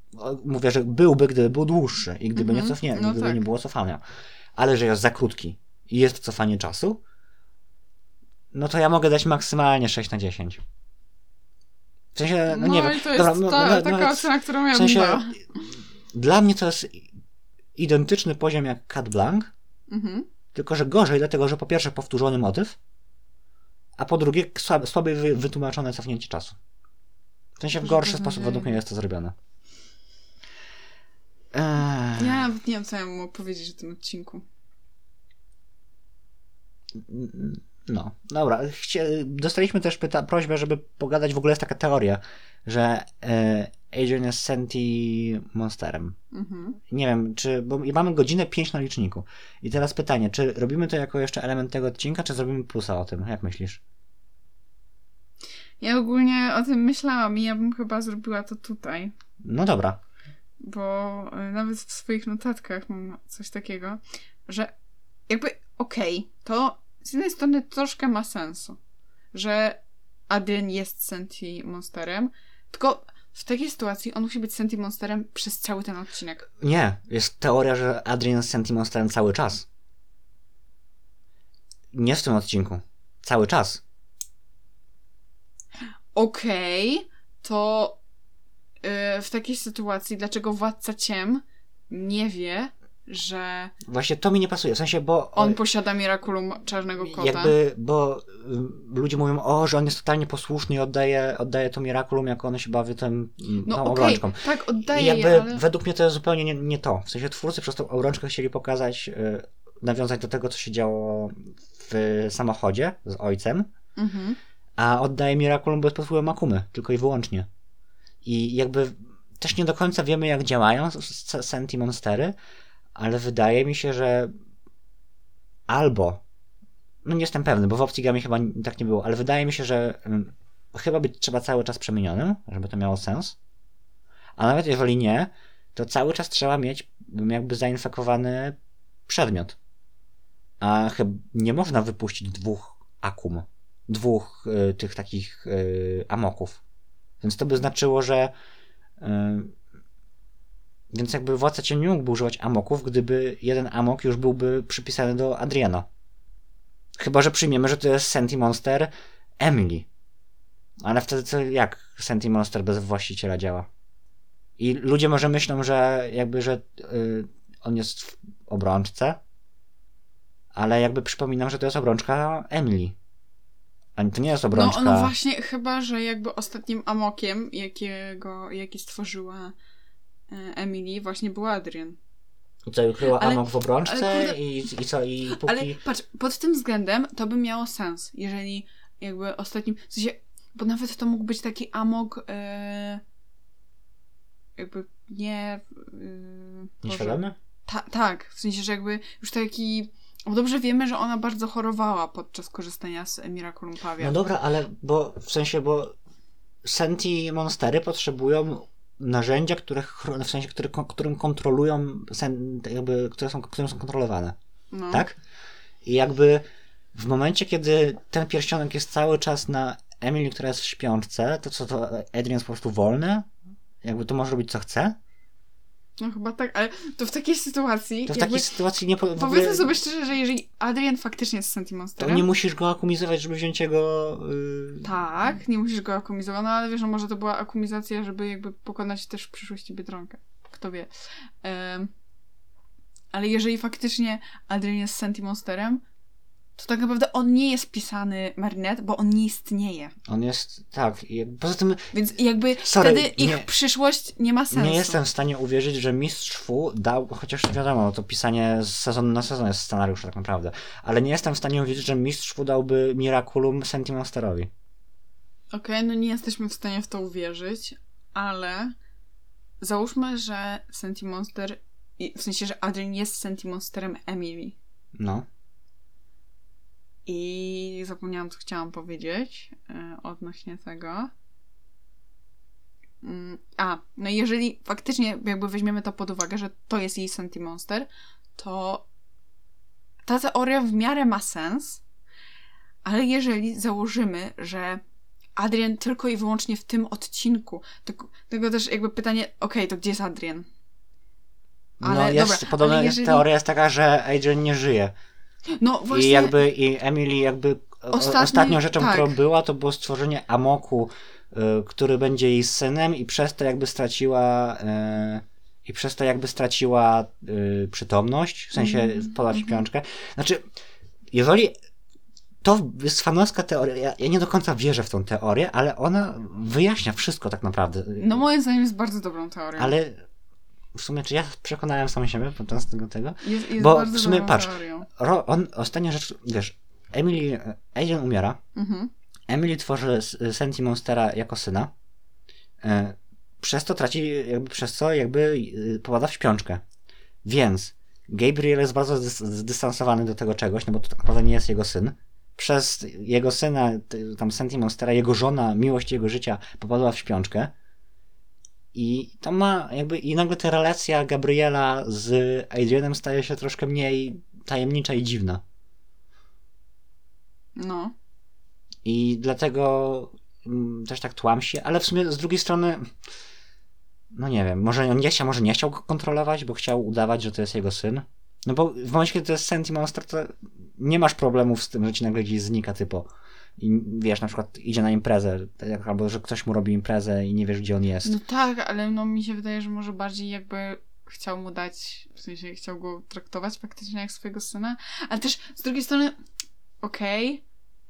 mówię, że byłby, gdyby był dłuższy i gdyby Mhm. nie cofnie, No gdyby tak. nie było cofania. Ale że jest za krótki i jest cofanie czasu, no to ja mogę dać maksymalnie 6 na 10. W sensie, no, No, nie wiem. to jest Dobra, no- ta, no- taka ocena, którą ja W sensie, dla mnie to jest identyczny poziom jak Cat Blanc, Mhm. tylko że gorzej, dlatego że po pierwsze powtórzony motyw, a po drugie słab, słabiej wy, wytłumaczone cofnięcie czasu. W sensie w gorszy to sposób nie- według mnie jest to zrobione. Eee, Ja nie wiem, co ja mam powiedzieć o tym odcinku. No, dobra. Chcie, dostaliśmy też pyta- prośbę, żeby pogadać, w ogóle jest taka teoria, że e, Adrian jest Senti monsterem. Mhm. Nie wiem, czy. Bo mamy godzinę 5 na liczniku. I teraz pytanie, czy robimy to jako jeszcze element tego odcinka, czy zrobimy plusa o tym? Jak myślisz? Ja ogólnie o tym myślałam i ja bym chyba zrobiła to tutaj. No dobra. bo y, nawet w swoich notatkach mam coś takiego, że jakby okej, to z jednej strony troszkę ma sensu, że Adrian jest Senti Monsterem, tylko w takiej sytuacji on musi być Senti Monsterem przez cały ten odcinek. Nie, jest teoria, że Adrian jest Senti monsterem cały czas. Nie w tym odcinku. Cały czas. Okej, to y, w takiej sytuacji dlaczego Władca Ciem nie wie, że Właśnie to mi nie pasuje. W sensie, bo. on posiada Miraculum Czarnego Kota? Jakby, bo y, ludzie mówią, o, że on jest totalnie posłuszny i oddaje, oddaje to Miraculum, jak on się bawi tym, No tą okej, obrączką. tak, I oddaje jakby je, ale... według mnie to jest zupełnie nie, nie to. W sensie twórcy przez tą obrączkę chcieli pokazać, y, nawiązać do tego, co się działo w samochodzie z ojcem, Mhm. a oddaje Miraculum, bo jest pod wpływem Akumy, tylko i wyłącznie. I jakby też nie do końca wiemy, jak działają Senti Monstery, ale wydaje mi się, że albo, no nie jestem pewny, bo w opcji Gami chyba tak nie było, ale wydaje mi się, że ym, chyba być trzeba cały czas przemienionym, żeby to miało sens. A nawet jeżeli nie, to cały czas trzeba mieć jakby zainfekowany przedmiot. A chyba nie można wypuścić dwóch akum, dwóch y, tych takich y, amoków. Więc to by znaczyło, że y, więc jakby władca cień nie mógłby używać amoków, gdyby jeden amok już byłby przypisany do Adriana. Chyba, że przyjmiemy, że to jest Senti Monster Emily. Ale wtedy co, jak Senti Monster bez właściciela działa? I ludzie może myślą, że jakby, że y, on jest w obrączce, ale jakby przypominam, że to jest obrączka Emily. A to nie jest obrączka. No, no właśnie, chyba, że jakby ostatnim amokiem, jakiego, jaki stworzyła Emily, właśnie był Adrian. I co, ukryła Ale- amok w obrączce ale i, i co, i póki... Ale patrz, pod tym względem to by miało sens, jeżeli jakby ostatnim, w sensie, bo nawet to mógł być taki amok e, jakby nie... E. Nieświadomy? Ta, tak, w sensie, że jakby już taki... Bo dobrze wiemy, że ona bardzo chorowała podczas korzystania z Miraculum Pavia. No dobra, ale bo w sensie, bo Senti Monstery potrzebują narzędzia, które, w sensie, które, którym kontrolują, jakby, które są, którym są kontrolowane, no. tak? I jakby w momencie, kiedy ten pierścionek jest cały czas na Emily, która jest w śpiączce, to co, to Adrian jest po prostu wolny? Jakby to może robić co chce? No chyba tak, ale to w takiej sytuacji. To w takiej sytuacji nie po, ogóle, Powiedzmy sobie szczerze, że jeżeli Adrian faktycznie jest to Sentimonsterem. nie musisz go akumizować, żeby wziąć jego... Yy... Tak, nie musisz go akumizować, no ale wiesz, no może to była akumizacja, żeby jakby pokonać też w przyszłości Biedronkę. Kto wie. Ale jeżeli faktycznie Adrian jest Sentimonsterem, to tak naprawdę on nie jest pisany Marinette, bo on nie istnieje. On jest, tak, i poza tym Więc jakby Sorry, wtedy ich nie- przyszłość nie ma sensu. nie jestem w stanie uwierzyć, że Mistrz Fu dał, chociaż wiadomo, to pisanie z sezonu na sezon jest scenariusz tak naprawdę, ale nie jestem w stanie uwierzyć, że Mistrz Fu dałby Miraculum Sentimonsterowi. Okej, no nie jesteśmy w stanie w to uwierzyć, ale załóżmy, że Sentimonster, w sensie, że Adrian jest Sentimonsterem Emily. No. I zapomniałam, co chciałam powiedzieć e, odnośnie tego. Mm, A, no i jeżeli faktycznie jakby weźmiemy to pod uwagę, że to jest jej Sentimonster, to ta teoria w miarę ma sens, ale jeżeli założymy, że Adrian tylko i wyłącznie w tym odcinku, tylko, tylko też jakby pytanie, okej, to gdzie jest Adrian? no Ale jest, dobra, jest- jeżeli- teoria jest taka, że Adrian nie żyje. No właśnie, I jakby i Emily jakby o- Ostatni- ostatnią rzeczą, tak. którą była, to było stworzenie Amoku, y, który będzie jej synem i przez to jakby straciła y, i przez to jakby straciła przytomność, w sensie wpadła w mhm. śpiączkę. Znaczy, jeżeli to jest fanowska teoria, ja, ja nie do końca wierzę w tą teorię, ale ona wyjaśnia wszystko tak naprawdę. no moim zdaniem jest bardzo dobrą teorią. Ale w sumie, czy ja przekonałem sam siebie podczas tego tego? Jest, jest Bo w sumie patrz. Ro, on, ostatnia rzecz, wiesz, Emily, Adrian umiera, Mhm. Emily tworzy Senti Monstera jako syna, e, przez to traci, jakby przez co jakby e, popada w śpiączkę. Więc Gabriel jest bardzo zdys- zdystansowany do tego czegoś, no bo to tak naprawdę nie jest jego syn. Przez jego syna, tam Senti Monstera, jego żona, miłość jego życia popadła w śpiączkę. I to ma jakby, i nagle ta relacja Gabriela z Adrianem staje się troszkę mniej tajemnicza i dziwna. No. I dlatego mm, też tak tłamsi, ale w sumie z drugiej strony, no nie wiem, może on nie chciał, może nie chciał go kontrolować, bo chciał udawać, że to jest jego syn. No bo w momencie, kiedy to jest Senti Monster, to nie masz problemów z tym, że ci nagle gdzieś znika typo. I wiesz, na przykład idzie na imprezę, tak, albo że ktoś mu robi imprezę i nie wiesz, gdzie on jest. No tak, ale no mi się wydaje, że może bardziej jakby chciał mu dać, w sensie chciał go traktować faktycznie jak swojego syna, ale też z drugiej strony, okej,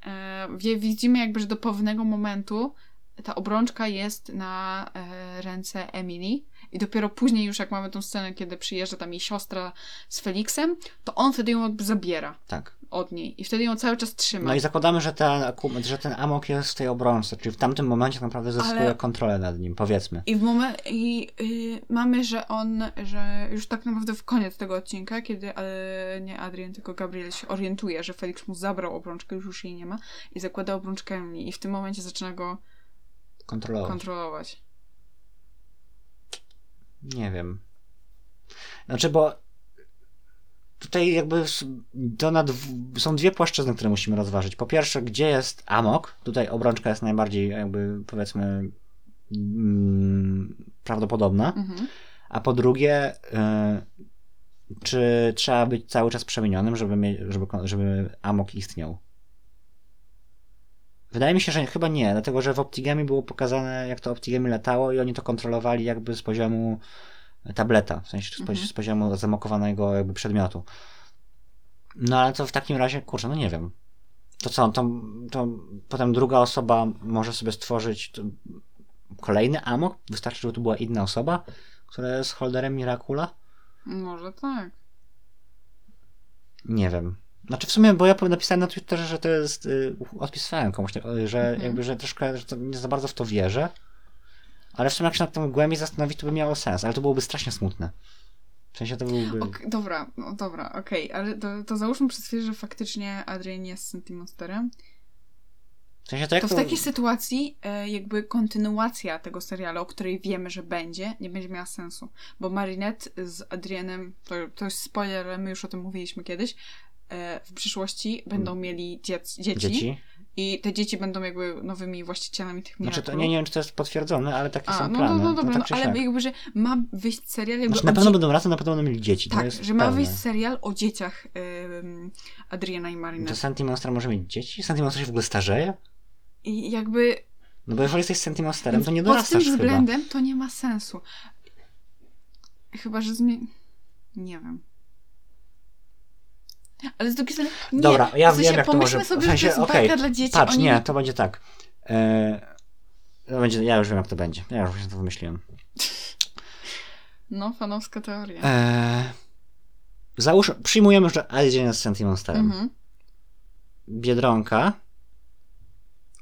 e, wie- widzimy jakby, że do pewnego momentu ta obrączka jest na e, ręce Emily i dopiero później już jak mamy tą scenę, kiedy przyjeżdża tam jej siostra z Felixem, to on wtedy ją jakby zabiera Tak. Od niej i wtedy ją cały czas trzyma. No i zakładamy, że ten, że ten amok jest w tej obrączce, czyli w tamtym momencie tak naprawdę zyskuje Ale- kontrolę nad nim, powiedzmy. I w moment i y, mamy, że on, że już tak naprawdę w koniec tego odcinka, kiedy e, nie Adrian, tylko Gabriel się orientuje, że Felix mu zabrał obrączkę, już już jej nie ma i zakłada obrączkę Emily i w tym momencie zaczyna go Kontrolować. kontrolować. Nie wiem. Znaczy, bo tutaj jakby na są dwie płaszczyzny, które musimy rozważyć. Po pierwsze, gdzie jest amok? Tutaj obrączka jest najbardziej jakby powiedzmy mm, prawdopodobna. Mhm. A po drugie, y, czy trzeba być cały czas przemienionym, żeby, żeby, żeby amok istniał? Wydaje mi się, że chyba nie, dlatego że w Optigami było pokazane, jak to Optigami latało i oni to kontrolowali jakby z poziomu tableta, w sensie z, Mhm. z poziomu zamokowanego jakby przedmiotu. No ale to w takim razie, kurczę, no nie wiem. To co, to, to potem druga osoba może sobie stworzyć kolejny amok? Wystarczy, żeby to była inna osoba, która jest holderem Miracula? Może tak. Nie wiem. Znaczy w sumie, bo ja napisałem na Twitterze, że to jest, y, odpisałem komuś, że Mhm. jakby, że troszkę, że nie za bardzo w to wierzę, ale w sumie jak się nad tym głębiej zastanowić, to by miało sens, ale to byłoby strasznie smutne. W sensie to byłby... Ok, dobra, no dobra, okej, ale to, to załóżmy przez chwilę, że faktycznie Adrian jest Sentimonsterem. W sensie to jak To to... w takiej sytuacji e, jakby kontynuacja tego serialu, o której wiemy, że będzie, nie będzie miała sensu. Bo Marinette z Adrianem, to, to jest spoiler, ale my już o tym mówiliśmy kiedyś, e, w przyszłości będą mieli dziec, dzieci. Dzieci? I te dzieci będą jakby nowymi właścicielami tych Znaczy Miraculów. to nie, nie wiem, czy to jest potwierdzone, ale takie A, są no, plany. no, no dobra, tak no, ale jakby, że ma wyjść serial jakby Znaczy, na pewno dzie- będą razem, na pewno będą mieli dzieci. to Tak, jest że ma pewne. wyjść serial o dzieciach ym, Adriana i To Marinette. Senti Monster może mieć dzieci? Senti Monster się w ogóle starzeje? I jakby No bo jeżeli jesteś Senti Monsterem, to nie Pod dorastasz tym chyba. względem to nie ma sensu. Chyba, że zmie... Nie wiem. Ale z drugiej strony, nie. Dobra, ja w sensie, wiem jak to może... sobie, w sensie, że to jest bajka dla dzieci. Patrz, oni... nie, to będzie tak. E, to będzie, ja już wiem jak to będzie. Ja już właśnie to wymyśliłem. No, fanowska teoria. E, załóż, przyjmujemy, że Alice jest Senti Monsterem. Mhm. Biedronka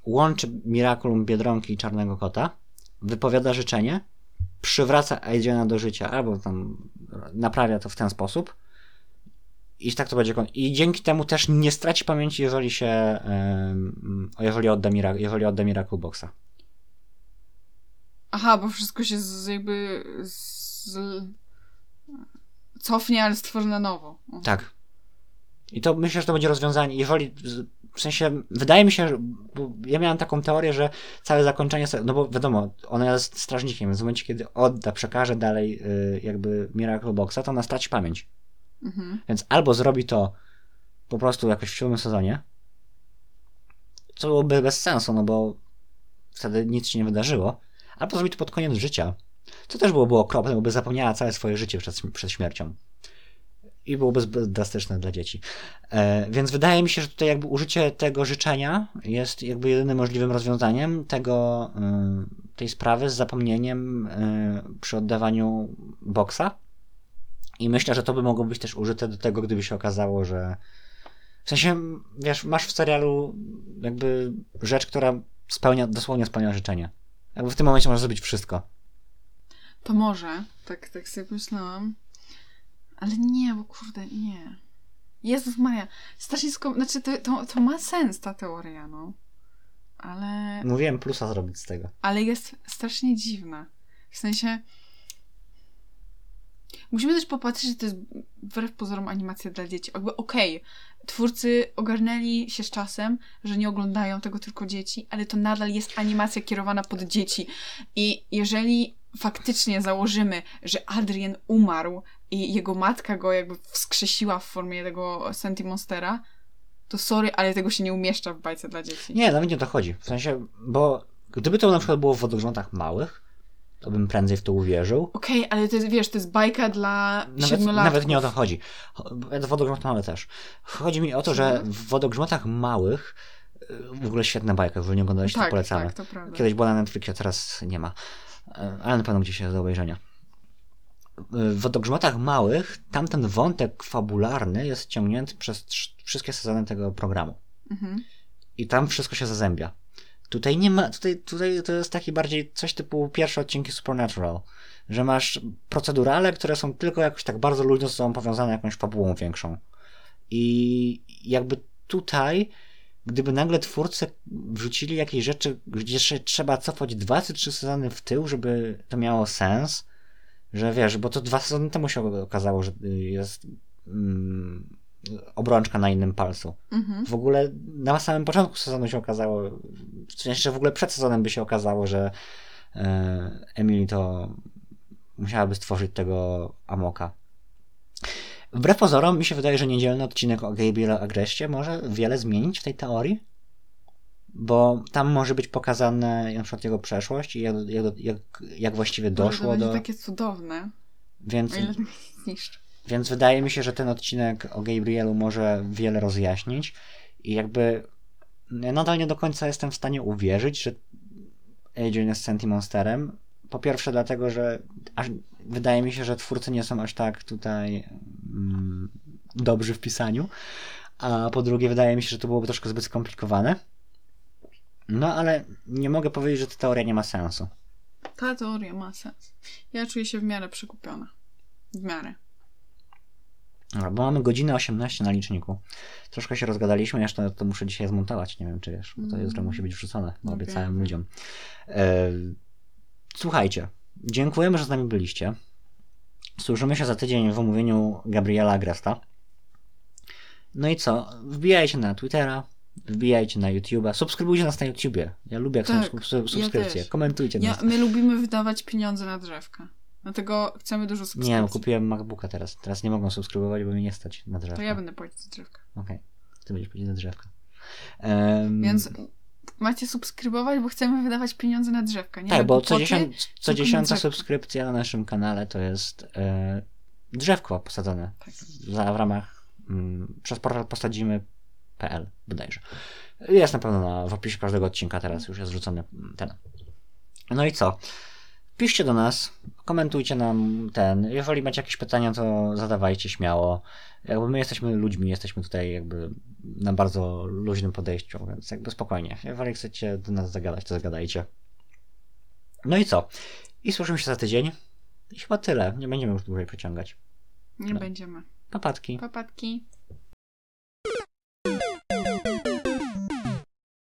łączy Miraculum Biedronki i Czarnego Kota, wypowiada życzenie, przywraca Adriana do życia, albo tam naprawia to w ten sposób i tak to będzie I dzięki temu też nie straci pamięci, jeżeli się jeżeli odda, Mira- jeżeli odda Miracle Boxa. Aha, bo wszystko się z, jakby z, cofnie, ale stworzy na nowo. Tak. I to myślę, że to będzie rozwiązanie. Jeżeli, w sensie, wydaje mi się, że bo ja miałem taką teorię, że całe zakończenie, no bo wiadomo, ona jest strażnikiem, więc w momencie, kiedy odda, przekaże dalej y, jakby Miracle Boxa, to ona straci pamięć. Mhm. Więc albo zrobi to po prostu jakoś w siódmym sezonie, co byłoby bez sensu, no bo wtedy nic się nie wydarzyło, albo zrobi to pod koniec życia, co też byłoby okropne, bo by zapomniała całe swoje życie przed, przed śmiercią. I byłoby zbyt drastyczne dla dzieci. E, więc wydaje mi się, że tutaj jakby użycie tego życzenia jest jakby jedynym możliwym rozwiązaniem tego, y, tej sprawy z zapomnieniem y, przy oddawaniu boksa. I myślę, że to by mogło być też użyte do tego, gdyby się okazało, że. W sensie, wiesz, masz w serialu jakby rzecz, która spełnia, dosłownie spełnia życzenie. Jakby w tym momencie możesz zrobić wszystko. To może, tak, tak sobie myślałam. Ale nie, bo kurde, nie. Jezus Maria, strasznie sko- Znaczy, to, to, to ma sens, ta teoria, no. Ale, Mówiłem plusa zrobić z tego. ale jest strasznie dziwna. W sensie... Musimy też popatrzeć, że to jest wbrew pozorom animacja dla dzieci. Jakby okej, twórcy ogarnęli się z czasem, że nie oglądają tego tylko dzieci, ale to nadal jest animacja kierowana pod dzieci. I jeżeli faktycznie założymy, że Adrian umarł i jego matka go jakby wskrzesiła w formie tego Senti Monstera, to sorry, ale tego się nie umieszcza w bajce dla dzieci. Nie, nawet nie o to chodzi. W sensie, bo gdyby to na przykład było w wodogrzmotach małych, to bym prędzej w to uwierzył. Okej, ale to jest, wiesz, to jest bajka dla Nawet, nawet nie o to chodzi. Cho- Wodogrzmot mały też. Chodzi mi o to, że w wodogrzmotach małych y, w ogóle świetna bajka, w nie oglądaliście, to Tak, polecamy. tak, to prawda. Kiedyś była na Netflixie, teraz nie ma. E, Ale na pewno gdzieś jest do obejrzenia. W wodogrzmotach małych tamten wątek fabularny jest ciągnięty przez wszystkie sezony tego programu. Mhm. I tam wszystko się zazębia. Tutaj nie ma, tutaj, tutaj to jest taki bardziej coś typu pierwsze odcinki Supernatural, że masz procedurale, które są tylko jakoś tak bardzo luźno ze sobą powiązane jakąś fabułą większą. I jakby tutaj, gdyby nagle twórcy wrzucili jakieś rzeczy, gdzie jeszcze trzeba cofać dwa czy trzy sezony w tył, żeby to miało sens, że wiesz, bo to dwa sezony temu się okazało, że jest mm, obrączka na innym palcu. Mhm. W ogóle na samym początku sezonu się okazało, w sensie, w ogóle przed sezonem by się okazało, że e, Emily to musiałaby stworzyć tego Amoka. Wbrew pozorom, mi się wydaje, że niedzielny odcinek o Gabriela Agreście może wiele zmienić w tej teorii, bo tam może być pokazane na przykład jego przeszłość i jak, jak, jak, jak właściwie doszło to do... takie cudowne. Więc, O ile to zniszczy. Więc wydaje mi się, że ten odcinek o Gabrielu może wiele rozjaśnić i jakby ja nadal nie do końca jestem w stanie uwierzyć, że Adrian jest Senti Monsterem. Po pierwsze dlatego, że aż, wydaje mi się, że twórcy nie są aż tak tutaj mm, dobrzy w pisaniu, a po drugie wydaje mi się, że to byłoby troszkę zbyt skomplikowane. No ale nie mogę powiedzieć, że ta teoria nie ma sensu. Ta teoria ma sens. Ja czuję się w miarę przekupiona. W miarę. Bo mamy godzinę 18 na liczniku. Troszkę się rozgadaliśmy, jeszcze to muszę dzisiaj zmontować. Nie wiem, czy wiesz, bo to Mm. jutro musi być wrzucone, bo Okej. obiecałem ludziom. E, słuchajcie, dziękujemy, że z nami byliście. Słyszymy się za tydzień w omówieniu Gabriela Agresta. No i co? Wbijajcie na Twittera, wbijajcie na YouTube'a, subskrybujcie nas na YouTubie. Ja lubię jak są Tak, sub- subskrypcje. też. Komentujcie Ja, nas. my lubimy wydawać pieniądze na drzewka. Dlatego chcemy dużo subskrypcji. Nie, kupiłem MacBooka teraz. Teraz nie mogą subskrybować, bo mnie nie stać na drzewko. To ja będę płacić za drzewka. Okej, ty będziesz powiedzieć na drzewka. Em, Więc macie subskrybować, bo chcemy wydawać pieniądze na drzewka. Nie tak, bo co, dziesiąt, dziesiąta drzewka. subskrypcja na naszym kanale to jest e, drzewko posadzone Tak. za, w ramach mm, przez portal postadzimy.pl bodajże. Jest na pewno na, w opisie każdego odcinka teraz już jest rzucony ten. No i co? Piszcie do nas, komentujcie nam ten. Jeżeli macie jakieś pytania, to zadawajcie śmiało. Jakby my jesteśmy ludźmi, jesteśmy tutaj jakby na bardzo luźnym podejściu, więc jakby spokojnie. Jeżeli chcecie do nas zagadać, to zagadajcie. No i co? I słyszymy się za tydzień. I chyba tyle. Nie będziemy już dłużej przeciągać. Nie No. będziemy. Papatki. Papatki.